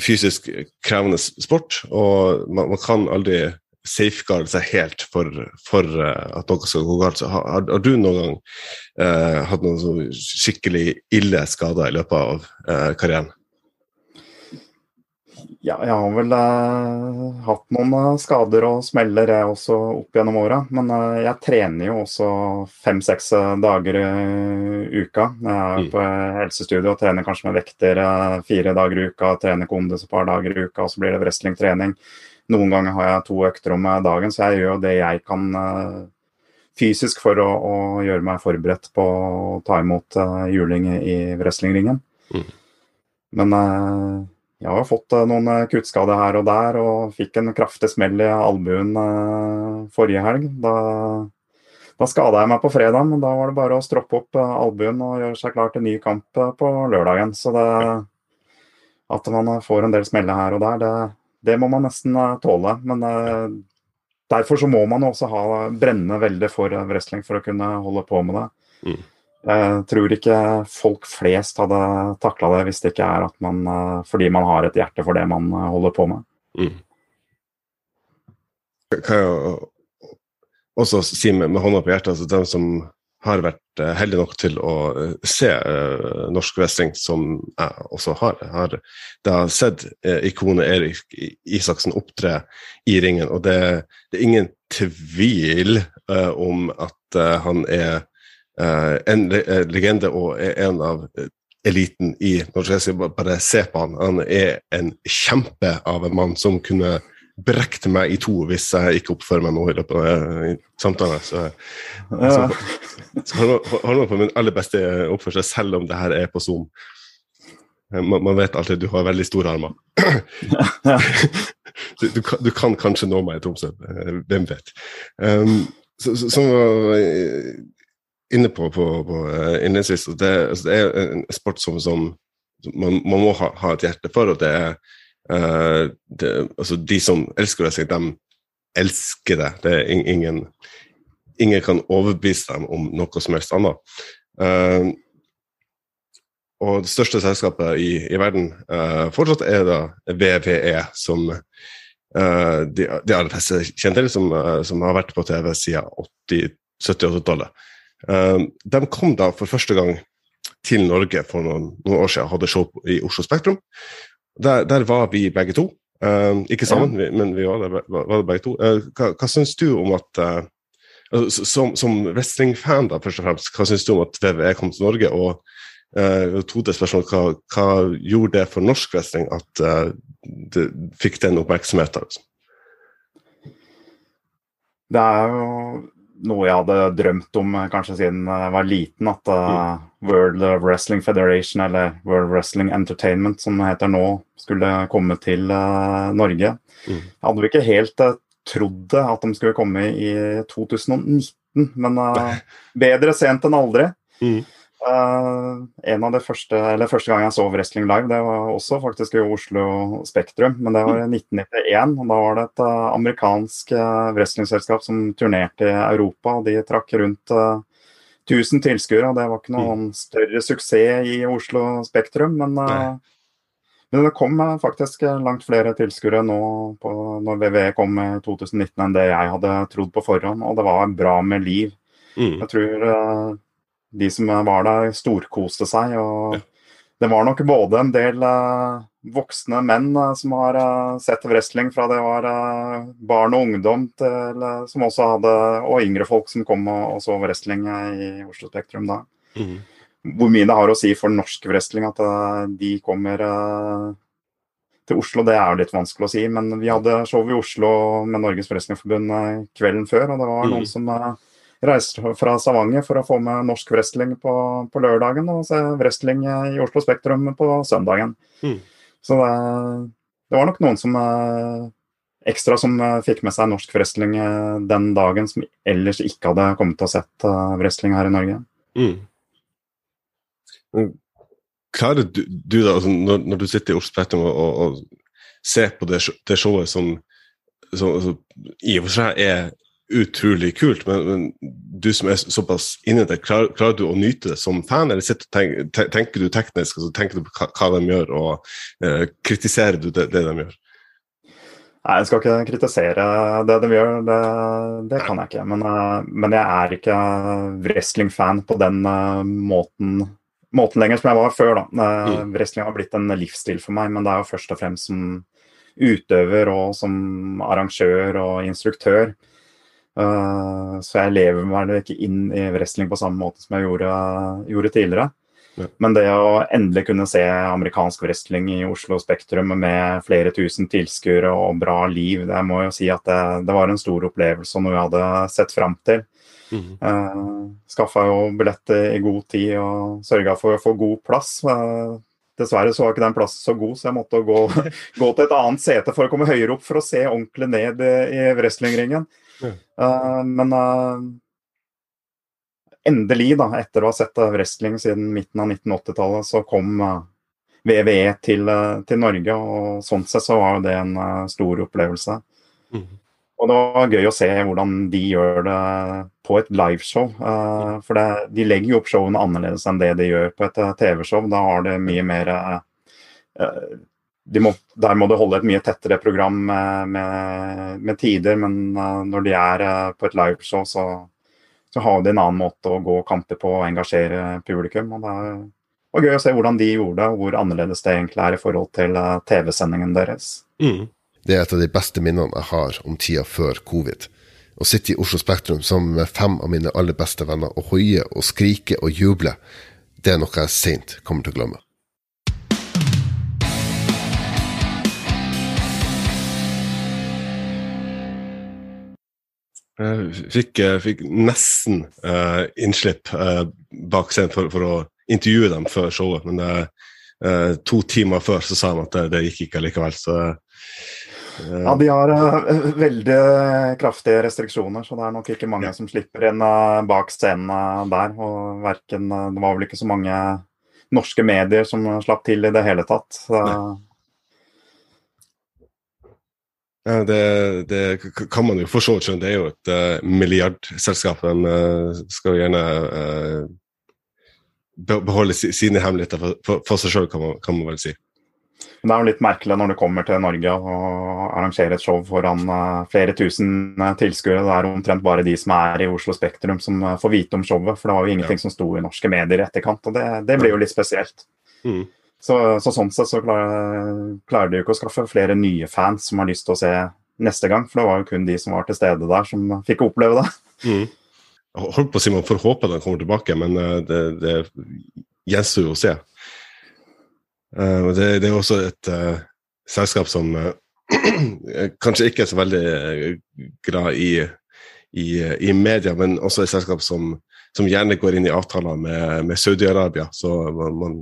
fysisk krevende sport, og man, man kan aldri safeguarde seg helt for, for at noe skal gå galt. Har, har, du noen gang eh, hatt noen skikkelig ille skader i løpet av eh, karrieren? Ja, jeg har vel eh, hatt noen eh, skader og smeller jeg også opp gjennom åra. Men eh, jeg trener jo også fem-seks eh, dager i uka. Jeg er mm. på helsestudio og trener kanskje med vekter eh, fire dager i uka. Trener kondis et par dager i uka, og så blir det wrestlingtrening. Noen ganger har jeg to økter om dagen, så jeg gjør jo det jeg kan eh, fysisk for å, å, gjøre meg forberedt på å ta imot juling i wrestlingringen. Mm. Men jeg har fått eh, noen eh, kuttskader her og der, og fikk en kraftig smell i albuen eh, forrige helg. Da, da skada jeg meg på fredag, men da var det bare å stroppe opp albuen og gjøre seg klar til ny kamp på lørdagen. Så det, at man får en del smeller her og der, det, det må man nesten tåle. Men derfor så må man også ha, brenne veldig for wrestling for å kunne holde på med det. Mm. Jeg tror ikke folk flest hadde takla det hvis det ikke er at man, eh, fordi man har et hjerte for det man eh, holder på med. Mm. Kan jeg også si med, med hånda på hjertet, altså de som har vært heldige nok til å se uh, norsk wrestling, som jeg også har, har da sett ikonet Erik Isaksen opptre i ringen, og det, det er ingen tvil om at han er Eh, en eh, legende og er en av eh, eliten i wrestling. Bare se på han. Han er en kjempe av en mann som kunne brekt meg i to hvis jeg ikke oppfører meg nå i løpet av samtalen. Så, ja. så, så holder man på min aller beste oppførsel, selv om det her er på Zoom. Man, man, vet alltid at du har veldig store armer. du, du, kan, du, kan, kanskje nå meg i Tromsø, hvem vet. Um, som var inne på, på, på innledningsvis, det, altså det, er en sport som, som man, man, må ha, ha, et hjerte for, og det er uh, det, altså De som elsker wrestling, de elsker det. Det er ingen ingen kan overbevise dem om noe som helst annet. Uh, og det største selskapet i, i verden uh, fortsatt er da VVE, som uh, de, de aller fleste kjenner til, som, som, har vært på TV siden 70-80-tallet. De kom da for første gang til Norge for noen, noen år siden, hadde show i Oslo Spektrum. Der, der var vi begge to. ikke sammen, ja. men vi var der, var der begge to. hva, hva syns du om at Altså, som, som wrestlingfan, da, først og fremst, hva syns du om at WWE kom til Norge? Og uh, to til spørsmål, hva, hva, gjorde det for norsk wrestling at uh, det fikk den oppmerksomheten? Liksom? Det er jo noe jeg hadde drømt om eh, kanskje siden jeg var liten. At uh, World Wrestling Federation, eller World Wrestling Entertainment, som det heter nå, skulle komme til uh, Norge. Mm. Jeg hadde jo ikke helt uh, trodde at de skulle komme i 2019, men bedre sent enn aldri. Mm. Uh, en av de første, eller første gang jeg så wrestling live, det var også faktisk i Oslo Spektrum. Men det var i 1991. og Da var det et uh, amerikansk uh, wrestlingselskap som turnerte i Europa. og De trakk rundt 1000 tilskuere. Det var ikke noen mm. større suksess i Oslo Spektrum, men men det kom eh, faktisk eh, langt flere tilskuere nå på, når VVE kom i 2019 enn det jeg hadde trodd på forhånd, og det var bra med liv. Mm. Jeg tror uh, de som var der, storkoste seg. og ja. Det var nok både en del uh, voksne menn uh, som har sett wrestling fra det var barn og ungdom, til, som også hadde, og yngre folk som kom og, og så wrestling i Oslo Spektrum da. Mm hvor mye det har å si for norsk wrestling at de kommer til Oslo, det er jo litt vanskelig å si. Men vi hadde show i Oslo med Norges Wrestlingforbund kvelden før, og det var mm. noen som reiste fra Stavanger for å få med norsk wrestling på, på lørdagen og se wrestling i Oslo Spektrum på søndagen. Mm. Så det, det, var nok noen som ekstra som fikk med seg norsk wrestling den dagen, som ellers ikke hadde kommet til å sett wrestling her i Norge. Mm. Klarer du, du da, altså, når, når, du sitter i Oslo Spektrum og, og, og, ser på det, det showet som, som altså, i og for seg er utrolig kult, men, men, du som er såpass inni det, klarer, klarer, du å nyte det som fan, eller tenk, tenker du teknisk, altså, tenker du på hva, de gjør, og eh, kritiserer du det, det, de gjør? Nei, jeg skal ikke kritisere det de gjør, det, det kan jeg ikke. Men, eh, men, jeg er ikke wrestling-fan på den uh, måten måten lenger som jeg var før. da. Mm. Wrestling har blitt en livsstil for meg, men det er jo først og fremst som utøver og som arrangør og instruktør. Uh, så jeg lever meg ikke inn i wrestling på samme måte som jeg gjorde, gjorde tidligere. Ja. Men det å endelig kunne se amerikansk wrestling i Oslo Spektrum med flere tusen tilskuere og bra liv, det må jo si at det, det var en stor opplevelse og noe jeg hadde sett fram til. Mm. Uh, Skaffa jo billetter i god tid og sørga for å få god plass. Uh, dessverre så var ikke den plassen så god, så jeg måtte gå, gå, til et annet sete for å komme høyere opp for å se ordentlig ned i, i wrestlingringen. Mm. Uh, men uh, endelig, da, etter å ha sett wrestling siden midten av 1980-tallet, så kom VVE til, til, Norge, og sånn sett så var det en stor opplevelse. Mm. Og det var gøy å se hvordan de gjør det på et liveshow. Uh, for det, de legger jo opp showene annerledes enn det de gjør på et uh, TV-show. Da har det mye mer uh, de må, Der må du holde et mye tettere program med, med, med tider, men når de er på et liveshow, så, så har de en annen måte å gå kamper på og engasjere publikum. og det var gøy å se hvordan de gjorde det, og hvor annerledes det egentlig er i forhold til TV-sendingen deres. Mm. Det er et av de beste minnene jeg har om tida før covid. Å sitte i Oslo Spektrum sammen med fem av mine aller beste venner og hoie og skrike og juble, det er noe jeg seint kommer til å glemme. Fikk, fikk nesten uh, innslipp uh, bak scenen for, for, å intervjue dem før showet, men uh, to timer før så sa de at det, det gikk ikke likevel. Så Ja, de har veldig kraftige restriksjoner, så det er nok ikke mange ja. som slipper inn bak scenen der. Og verken Det var vel ikke så mange norske medier som slapp til i det hele tatt. Så, ja, det, det, kan man jo for så vidt skjønne. Det er jo et uh, milliardselskap. De uh, skal jo gjerne uh, beholde sine hemmeligheter for, for, for seg sjøl, kan, kan, man vel si. Det er jo litt merkelig når du kommer til Norge og arrangerer et show foran flere tusen tilskuere. Det er omtrent bare de som er i Oslo Spektrum som får vite om showet. For det var jo ingenting ja. som sto i norske medier i etterkant, og det, det blir jo litt spesielt. Mm. Så, så, sånn sett så klarer, klarer de jo ikke å skaffe flere nye fans som har lyst til å se neste gang. For det var jo kun de som var til stede der, som fikk oppleve det. Mm. Holdt på å si man får håpe den kommer tilbake, men eh, det, det gjenstår jo å se. Uh, det, det, er også et uh, selskap som uh, kanskje ikke er så veldig glad i, i, i, media, men også et selskap som, som gjerne går inn i avtaler med, med Saudi-Arabia. Så man, man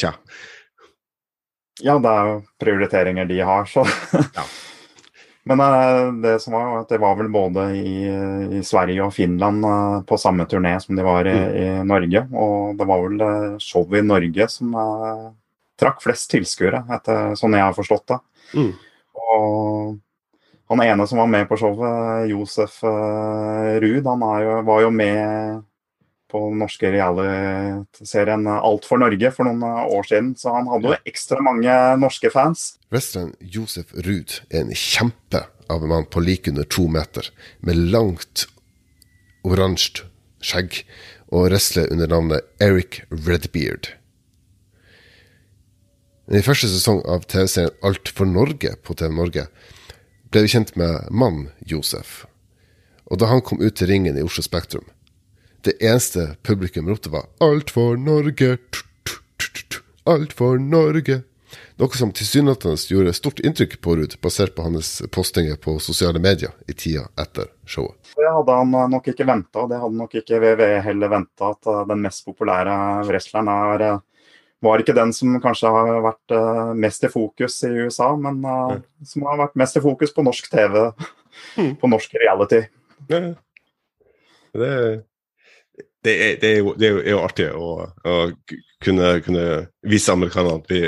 Tja. Ja, det er jo prioriteringer de har, så. ja. Men uh, det som var, at det var vel både i, i Sverige og Finland uh, på samme turné som de var i, mm. i, Norge. Og det var vel uh, showet i Norge som trakk flest tilskuere, sånn jeg har forstått det. Mm. Og han ene som var med på showet, Josef Ruud, han jo, var jo med på den norske reality-serien Alt for Norge for noen eh, år siden. Så han hadde jo ekstra mange norske fans. Western Josef Ruud er en kjempe av en mann på like under to meter, med langt oransje skjegg, og wrestler under navnet Eric Redbeard. I første sesong av TV-serien Alt for Norge på TV Norge ble vi kjent med mannen Josef. Og da han kom ut til ringen i Oslo Spektrum, det eneste publikum ropte, var 'Alt for Norge', alt for Norge. Noe som tilsynelatende gjorde stort inntrykk på Ruud, basert på hans postinger på sosiale medier i tida etter showet. Det hadde han nok ikke venta, det hadde nok ikke WWE heller venta, at eh, den mest populære wrestleren er, eh, var ikke den som kanskje har vært eh, mest i fokus i USA, men som har vært mest i fokus på norsk TV, mm. på norsk reality. Ja. Det det er, det, er jo, det er, jo, artig å, å kunne, kunne, vise amerikanerne at vi,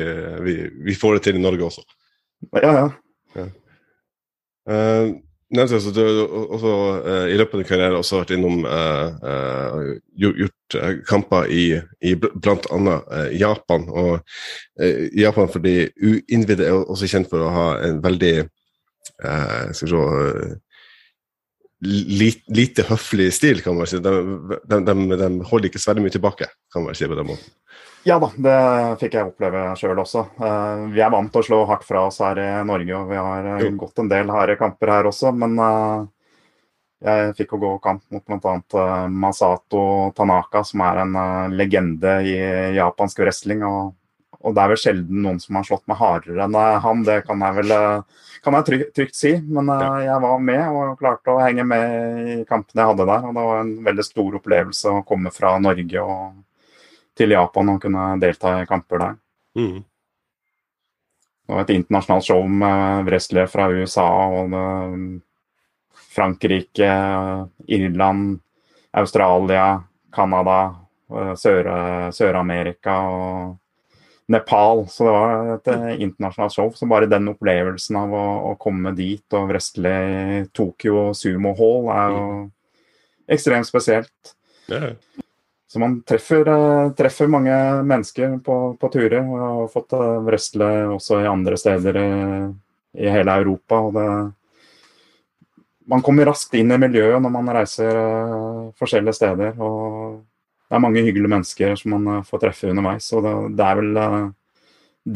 vi, vi, får det til i Norge også. Ja, ja. ja. Uh, nevnte altså, du også uh, i løpet av din karriere også vært innom uh, gjort kamper i, i bl.a. Japan. Og Japan fordi uinnvidde er også kjent for å ha en veldig skal vi se lite, lite høflig stil, kan man si. De, de, de, de, holder ikke så veldig mye tilbake, kan man si på den måten. Ja da, det fikk jeg oppleve sjøl også. Uh, vi er vant til å slå hardt fra oss her i Norge, og vi har uh, gått en del harde kamper her også. Men uh, jeg fikk å gå kamp mot bl.a. Masato Tanaka, som er en legende i japansk wrestling. og og det er vel sjelden noen som har slått meg hardere enn eh, han, det kan jeg vel eh, kan jeg trygt, trygt si. Men uh, jeg var med og klarte å henge med i kampene jeg hadde der. Og det var en veldig stor opplevelse å komme fra Norge og til Japan og kunne delta i kamper der. Mm. Det var et internasjonalt show med wrestlere fra USA og Frankrike, Irland, Australia, Canada, Sør-Amerika. Sør og Nepal. Så det var et eh, internasjonalt show. Så bare den opplevelsen av å, å komme dit og wrestle i Tokyo Sumo Hall er jo mm. ekstremt spesielt. Yeah. Så man treffer, uh, treffer, mange mennesker på, på turer. Og jeg har fått uh, wrestle også i andre steder i, i hele Europa. og det man kommer raskt inn i miljøet når man reiser forskjellige steder. og det er mange hyggelige mennesker som man eh, får treffe underveis. Og det, det er vel uh,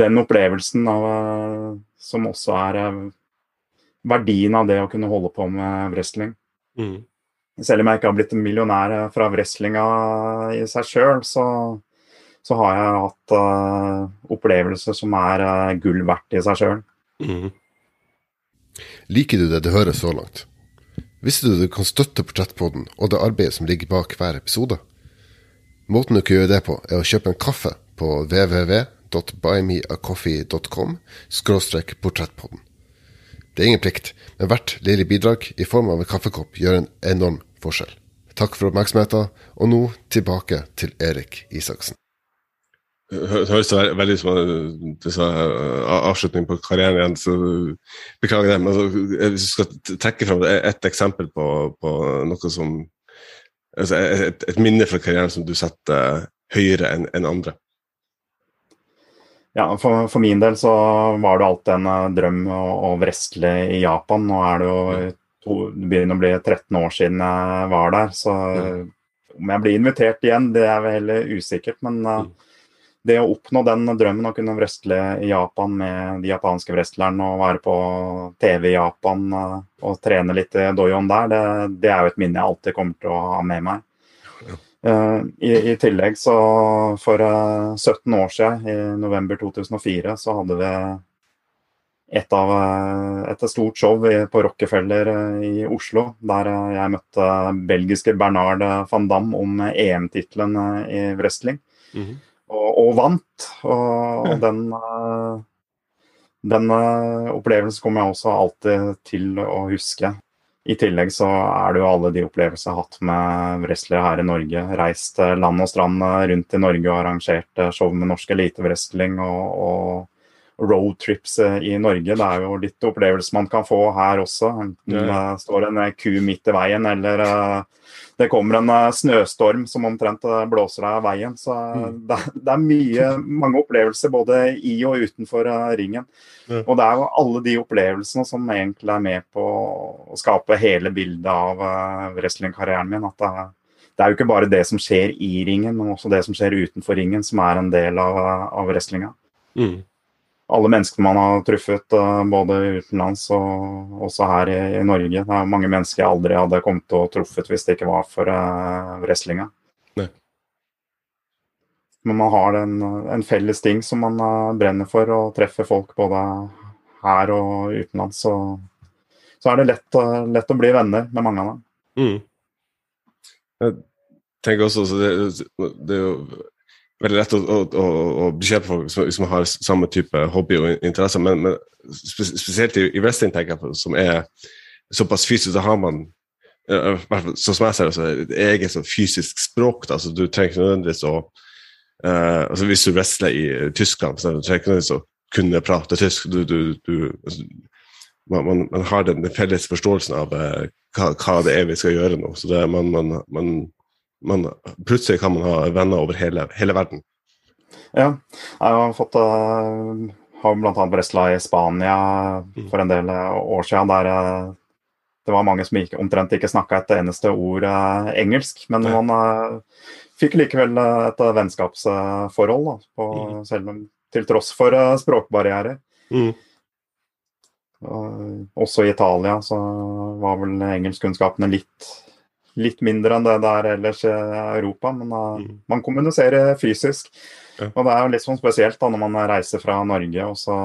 den opplevelsen av, uh, som også er uh, verdien av det å kunne holde på med wrestling. Mm. Selv om jeg ikke har blitt en millionær fra wrestlinga i seg sjøl, så, så, har jeg hatt opplevelser som er gull verdt i seg sjøl. Mm. Liker du det du hører så langt? Visste du du kan støtte Portrettpodden og det arbeidet som ligger bak hver episode? Måten du kan gjøre det på, er å kjøpe en kaffe på www.buymeacoffee.com skråstrek portrettpodden. Det er ingen plikt, men hvert lille bidrag i form av en kaffekopp gjør en enorm forskjell. Takk for oppmerksomheten, og nå tilbake til Erik Isaksen. Det høres veldig ut som avslutning på karrieren igjen, så beklager det. Men altså, hvis du skal trekke fram et eksempel på, på noe som altså et, et, minne fra karrieren som du setter høyere enn en andre? Ja, for, for, min del så var det alltid en uh, drøm å, å wrestle i Japan. Nå er det jo to, det begynner å bli 13 år siden jeg var der, så mm. om jeg blir invitert igjen, det er vel heller usikkert. Men uh, det å oppnå den drømmen å kunne wrestle i Japan med de japanske wrestlerne og være på TV i Japan uh, og trene litt i doyoen der, det, det, er jo et minne jeg alltid kommer til å ha med meg. Uh, I, I, tillegg så for 17 eh, år siden, i november 2004, så hadde vi et, av, eh, et stort show på Rockefeller i Oslo, der jeg møtte belgiske Bernard van Damme om EM-tittelen i wrestling. Mm -hmm. Og, og, vant. Og, og den, den opplevelsen kommer jeg også alltid til å huske. I tillegg så er det jo alle de opplevelser jeg har hatt med wrestlere her i Norge. Reist land og strand rundt i Norge og arrangert show med norsk elitewrestling og, og roadtrips i Norge. Det er jo litt opplevelse man kan få her også. Enten det står en ku midt i veien eller uh, det kommer en uh, snøstorm som omtrent uh, blåser deg av veien. Så mm. det, det, er mye, mange opplevelser både i og utenfor ringen. Ja. Og det er jo alle de opplevelsene som egentlig er med på å skape hele bildet av wrestlingkarrieren min. At det, det, er jo ikke bare det som skjer i ringen, men også det som skjer utenfor ringen, som er en del av, av wrestlinga. Mm alle menneskene man har truffet, eh, både utenlands og også her i, i, Norge. Det er mange mennesker jeg aldri hadde kommet til å truffet hvis det ikke var for uh, wrestlinga. Men man har en, en, felles ting som man uh, brenner for, og treffer folk både her og utenlands. Så, så er det lett, uh, lett, å bli venner med mange av dem. Mm. Jeg tenker også, det, det er jo veldig lett å, å, å, å bekjempe folk som, har samme type hobby og interesser, men, men spesielt i, i wrestling, tenker jeg som er såpass fysisk, så har man Sånn som jeg ser det, et eget sånn fysisk språk. Da, så du trenger ikke nødvendigvis å uh, altså Hvis du wrestler i Tyskland, så du trenger ikke nødvendigvis å kunne prate tysk. Du, du, du, altså, man, man, har den felles forståelsen av uh, hva, hva, det er vi skal gjøre nå. Så det, man, man man, plutselig kan man ha venner over hele, hele verden. Ja, jeg har fått uh, har bl.a. wrestla i Spania mm. for en del uh, år siden. Der uh, det var mange som ikke, omtrent ikke snakka et eneste ord uh, engelsk. Men ja. man fikk likevel et vennskapsforhold, da, på, mm. selv om, til tross for språkbarrierer. Mm. også i Italia så var vel engelskkunnskapene litt litt mindre enn det det er ellers i Europa. Men uh, mm. man kommuniserer fysisk. Ja. Og det er jo litt sånn spesielt da når man reiser fra Norge, og så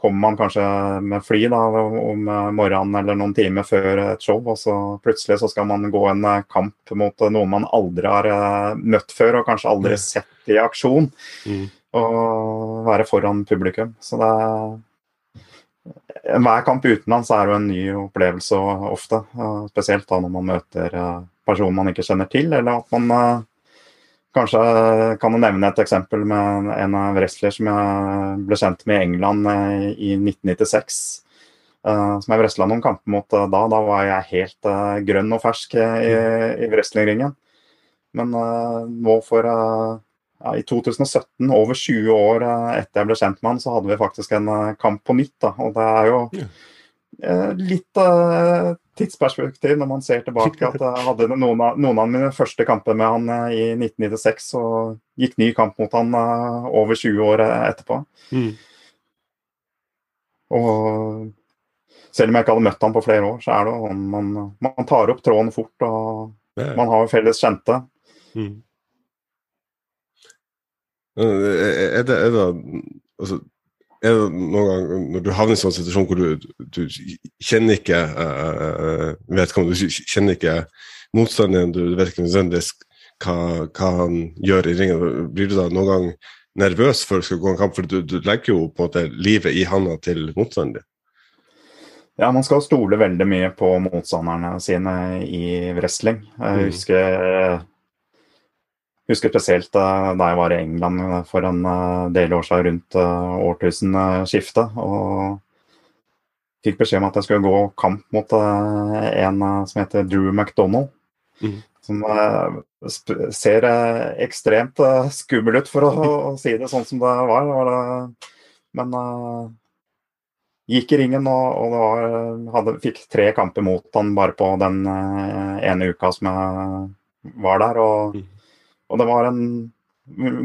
kommer man kanskje med fly da, om morgenen eller noen timer før et show, og så plutselig så skal man gå en eh, kamp mot noen man aldri har møtt før, og kanskje aldri sett i aksjon. Mm. Og være foran publikum. Så det er hver kamp utenlands er jo en ny opplevelse ofte. Spesielt da når man møter eh, personer man ikke kjenner til, eller at man eh, Kanskje kan du nevne et eksempel med en wrestler som jeg ble kjent med i England eh, i 1996. Som jeg wrestla noen kamper mot da. Da var jeg helt grønn og fersk i, i wrestlingringen. Men nå for ja, i 2017, over 20 år eh, etter jeg ble kjent med han, så hadde vi faktisk en eh, kamp på nytt. Da. Og det er jo eh, litt tidsperspektiv når man ser tilbake at jeg hadde noen av, noen av mine første kamper med han i 1996, og gikk ny kamp mot han over 20 år etterpå. Mm. Og selv om jeg ikke hadde møtt han på flere år, så er det sånn man, man tar opp tråden fort, og man har jo felles kjente. Mm. Er det, er det, altså, er det noen gang når du havner i en sånn situasjon hvor du, du kjenner ikke uh, vet hva, du kjenner ikke motstanderen, du vet ikke nødvendigvis hva, hva, han gjør i ringen, blir du da noen gang nervøs før du skal gå en kamp, for du, du legger jo på en måte livet i handa til motstanderen din. Ja, man skal stole veldig mye på motstanderne sine i wrestling. Jeg Mm. Husker, husker spesielt da da jeg var i England for en eh, del år siden rundt eh, årtusenskiftet. Og fikk beskjed om at jeg skulle gå kamp mot eh, en eh, som heter Drew McDonald. Mm. Som eh, ser eh, ekstremt eh, skummel ut, for å, si det sånn som det var. Men eh, gikk i ringen og, og hadde, fikk tre kamper mot han bare på den eh, ene uka som jeg var der. Og, Mhm. Og det var en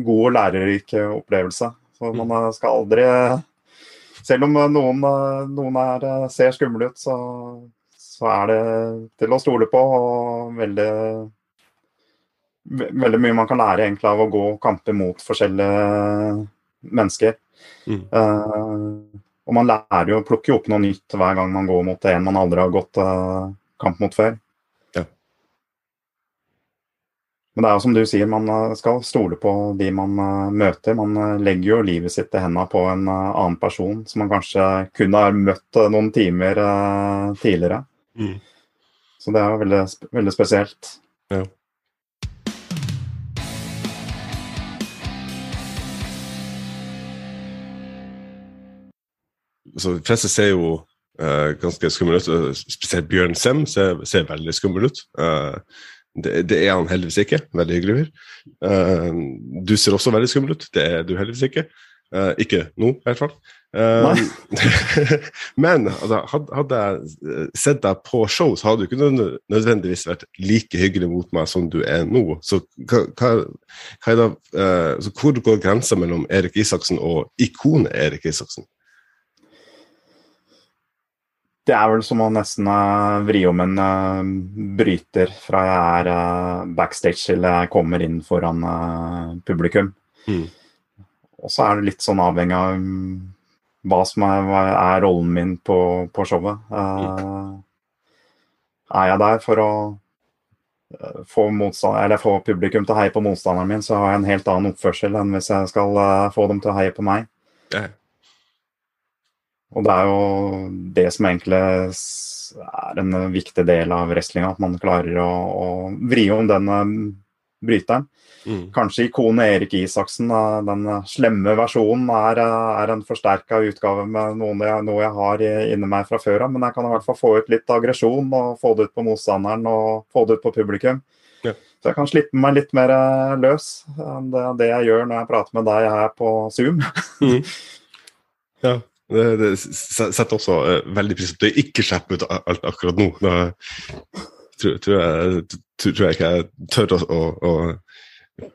god og lærerik opplevelse. Så man eh, skal aldri Selv om noen, eh, noen er, eh, ser skumle ut, så, så er det til å stole på. Og veldig, veldig mye man kan lære egentlig av å gå kamper mot forskjellige mennesker. Mm. Uh, og man lærer jo å plukke opp noe nytt hver gang man går mot en man aldri har gått uh, kamp mot før. Ja. Men det er jo som du sier, man eh, skal stole på de man eh, møter. Man eh, legger jo livet sitt i hendene på en annen person som man kanskje kunne ha møtt noen timer tidligere. Mm. Så det er jo veldig, veldig spesielt. Ja. Så de fleste ser jo eh, ganske skumle ut. Spesielt Bjørn Sem ser, ser veldig skummel ut. Eh, det, det er han heldigvis ikke. Veldig hyggelig fyr. Uh, du ser også veldig skummel ut. Det er du heldigvis ikke. Uh, ikke nå, i hvert fall. Uh, men altså, hadde, jeg sett deg på show, så hadde du ikke nødvendigvis vært like hyggelig mot meg som du er nå. Så hva, hva, hva da, så hvor går grensa mellom Erik Isaksen og ikonet Erik Isaksen? Det er vel som å nesten uh, vri om en uh, bryter fra jeg er uh, backstage til jeg kommer inn foran publikum. Mm. Og så er det litt sånn avhengig av um, hva som er, er rollen min på, på showet. Mm. er jeg der for å få, eller få publikum til å heie på motstanderen min, så har jeg en helt annen oppførsel enn hvis jeg skal få dem til å heie på meg. Ja. Og det er jo det som egentlig er en viktig del av wrestlinga, at man klarer å, å vri om den eh, bryteren. Mm. Kanskje ikonet Erik Isaksen, den slemme versjonen, er, eh, er en forsterka utgave med jeg, noe jeg har inni meg fra før av. Men jeg kan i hvert fall få ut litt aggresjon og få det ut på motstanderen og få det ut på publikum. Ja. Så jeg kan slippe meg litt mer eh, løs enn det, det jeg gjør når jeg prater med deg her på Zoom. Ja. Det, det setter også eh, veldig pris på at du ikke slipper ut alt akkurat nå. Da tror, tror, jeg, tror, jeg ikke jeg tør å, å, å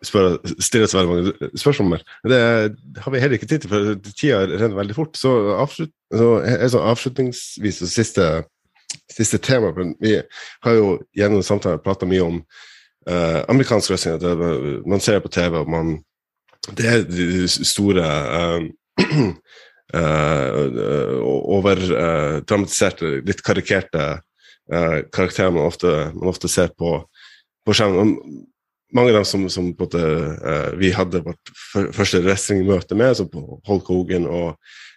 spørre, stille så veldig mange spørsmål mer. Det har vi heller ikke tid til, for tida renner veldig fort. Så, avslut, så er så avslutningsvis og siste, siste tema Vi har jo gjennom samtalen prata mye om eh, amerikansk wrestling. Man ser på TV, og man Det er de store eh, uh, overdramatiserte, litt karikerte eh, karakterer man ofte, man ofte ser på, på skjermen. Mange av dem som, som måte, eh, vi hadde vårt fø- første wrestlingmøte med, som på Holk Hogan og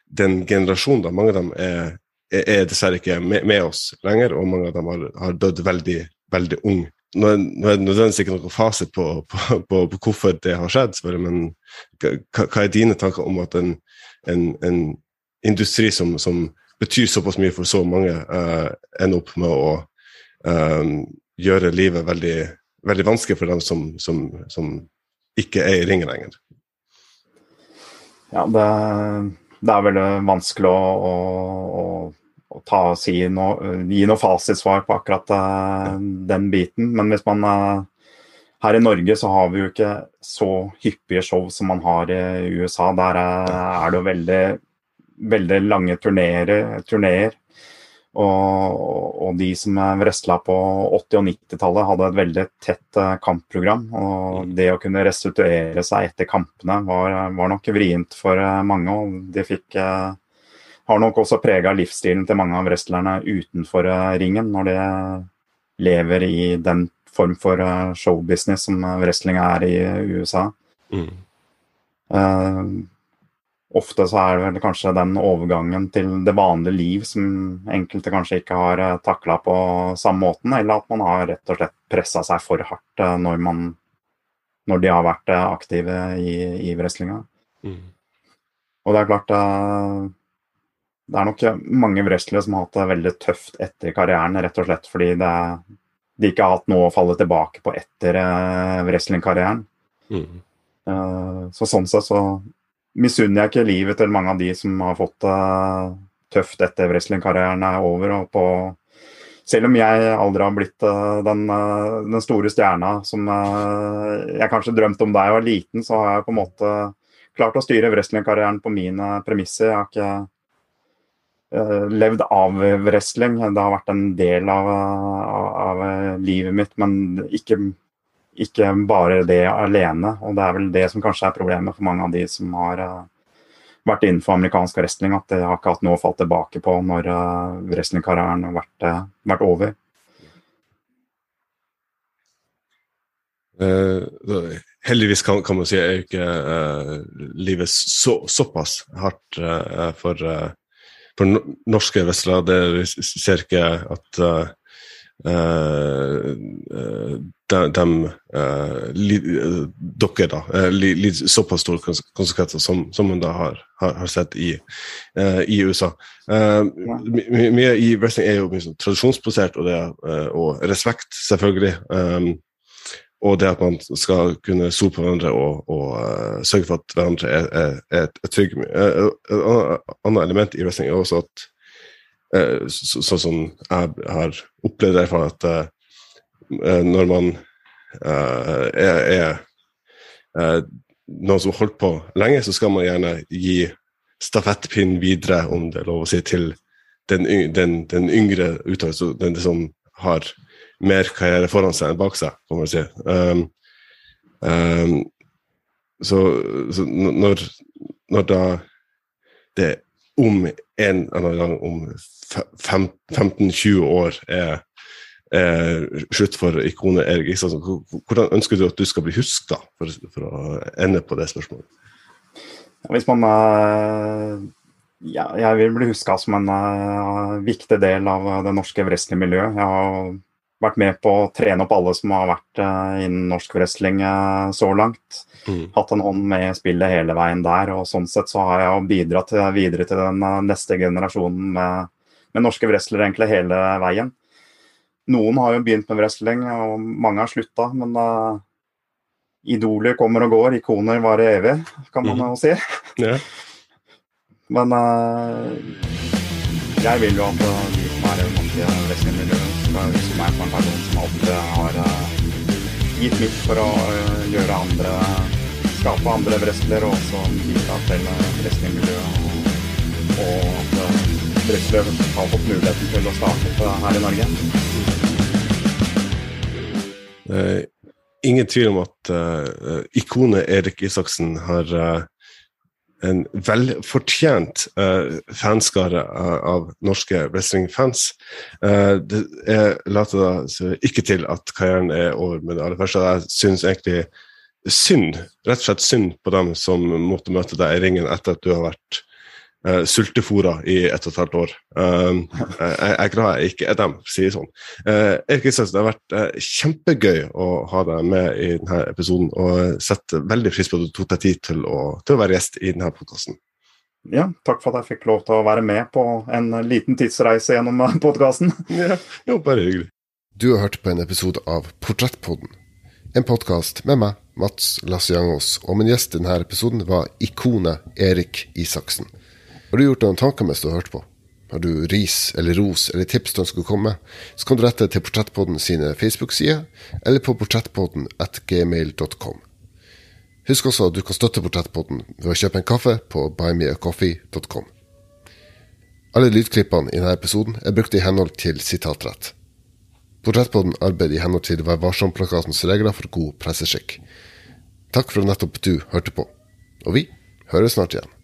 den generasjonen, da, mange av dem er, er dessverre ikke med, med oss lenger, og mange av dem har, har dødd veldig, veldig ung. Nå er nå er det nødvendigvis ikke noen fasit på, på, på, på hvorfor det har skjedd, men hva, hva er dine tanker om at en, en, en industri som, som betyr såpass mye for så mange, uh, ender opp med å eh, gjøre livet veldig, veldig vanskelig for dem som, som, som ikke er i ringen lenger. Ja, det, det er veldig vanskelig å, å, å, å noe, gi noe fasitsvar på akkurat uh, den biten. Men hvis man eh, Her i Norge så har vi jo ikke så hyppige show som man har i USA. Der er det jo veldig, veldig lange turneer. Og, og de som wrestla på 80- og 90-tallet, hadde et veldig tett eh, kampprogram. Og det å kunne restituere seg etter kampene var, var nok vrient for eh, mange. Og de fikk eh, har nok også prega livsstilen til mange av wrestlerne utenfor ringen, når de lever i den form for eh, showbusiness som eh, wrestling er i USA. Mm. Uh, ofte så er det vel kanskje den overgangen til det vanlige liv som enkelte kanskje ikke har takla på samme måten, eller at man har rett og slett pressa seg for hardt når, man, når de har vært aktive i, i wrestlinga. Mm. Og det er klart Det er nok mange wrestlere som har hatt det veldig tøft etter karrieren, rett og slett fordi det, de ikke har hatt noe å falle tilbake på etter wrestlingkarrieren. Mm. så sånn sett så misunner jeg ikke livet til mange av de som har fått det uh, tøft etter wrestlingkarrieren er over. og på selv om jeg aldri har blitt uh, den, uh, den, store stjerna som uh, jeg kanskje drømte om da jeg var liten, så har jeg på en måte klart å styre wrestlingkarrieren på mine premisser. Jeg har ikke uh, levd av wrestling. Det har vært en del av, av, livet mitt, men ikke ikke bare det alene. Og det er vel det som kanskje er problemet for mange av de som har uh, vært innenfor amerikansk wrestling, at det har ikke hatt noe å falle tilbake på når uh, wrestlingkarrieren har vært, uh, vært over. heldigvis kan, kan, man si er ikke livet så, såpass hardt for, for norske wrestlere. Det ser ikke at Uh, de, de uh, li, dere da, lider såpass store konsekvenser som, som man da har, har, har sett i, i USA. Mye i wrestling er jo mye sånn tradisjonsbasert, og, det, og respekt, selvfølgelig. Um, og det at man skal kunne stole på hverandre og, og sørge for at hverandre er, er, er trygge. Et annet element i wrestling er også at uh, sånn som jeg har opplevd det, at eh, eh, når man er noen som har holdt på lenge, så skal man gjerne gi stafettpinnen videre, om det er lov å si, til den, den, den yngre utøveren, den som har mer karriere foran seg enn bak seg, kan man si. Um, um, så, så når, når, da det om en eller annen gang om 15-20 år er, er, slutt for ikonet Erik Isaksen, hvordan ønsker du at du skal bli huska, for, for, å ende på det spørsmålet? Hvis man eh, ja, Jeg vil bli huska som en uh, viktig del av det norske wrestlingmiljøet. Jeg har vært med på å trene opp alle som har vært uh, innen norsk wrestling uh, så langt. Mm. Hatt en hånd med i spillet hele veien der. og Sånn sett så har jeg bidratt til, videre til den uh, neste generasjonen med, med, norske wrestlere egentlig hele veien. Noen har jo begynt med wrestling, og mange har slutta. Men idoler kommer og går, ikoner varer evig, kan man mm. jo si. Yeah. men jeg vil jo at de som er i det norske wrestlingmiljøet meg som en person som alltid har uh, gitt mitt for å uh, gjøre andre Skape andre wrestlere og også bidra til wrestlingmiljøet. Og, at wrestlere har fått muligheten til å starte her i Norge. Uh, ingen tvil om at uh, ikonet Erik Isaksen har uh, en velfortjent uh, fanskare av norske wrestlingfans. Uh, det er, later da ikke til at karrieren er over med det aller første. Jeg syns egentlig synd, rett og slett synd på dem som måtte møte deg i ringen etter at du har vært uh, sultefòra i ett og et halvt år. Uh, jeg, er glad jeg ikke er dem, sier sånn. Uh, Erik Isaksen, det har vært uh, kjempegøy å ha deg med i denne episoden, og setter veldig pris på at du tok deg tid til å, til å være gjest i denne podkasten. Ja, takk for at jeg fikk lov til å være med på en liten tidsreise gjennom podkasten. ja, jo, bare hyggelig. Du har hørt på en episode av Portrettpodden, en podkast med meg, Mats Lassiangos, og min gjest i denne episoden var ikonet Erik Isaksen. Har du gjort deg noen tanker mens du har hørt på? Har du ris eller ros eller tips du ønsker å komme med, så kan du rette til Portrettpodden sine Facebook-sider, eller på portrettpodden at gmail.com. Husk også at du kan støtte Portrettpodden ved å kjøpe en kaffe på buymeacoffee.com. Alle lydklippene i denne episoden er brukt i henhold til sitatrett. Portrettpodden arbeider i henhold til Vær varsom-plakatens regler for god presseskikk. Takk for at nettopp du hørte på, og vi høres snart igjen.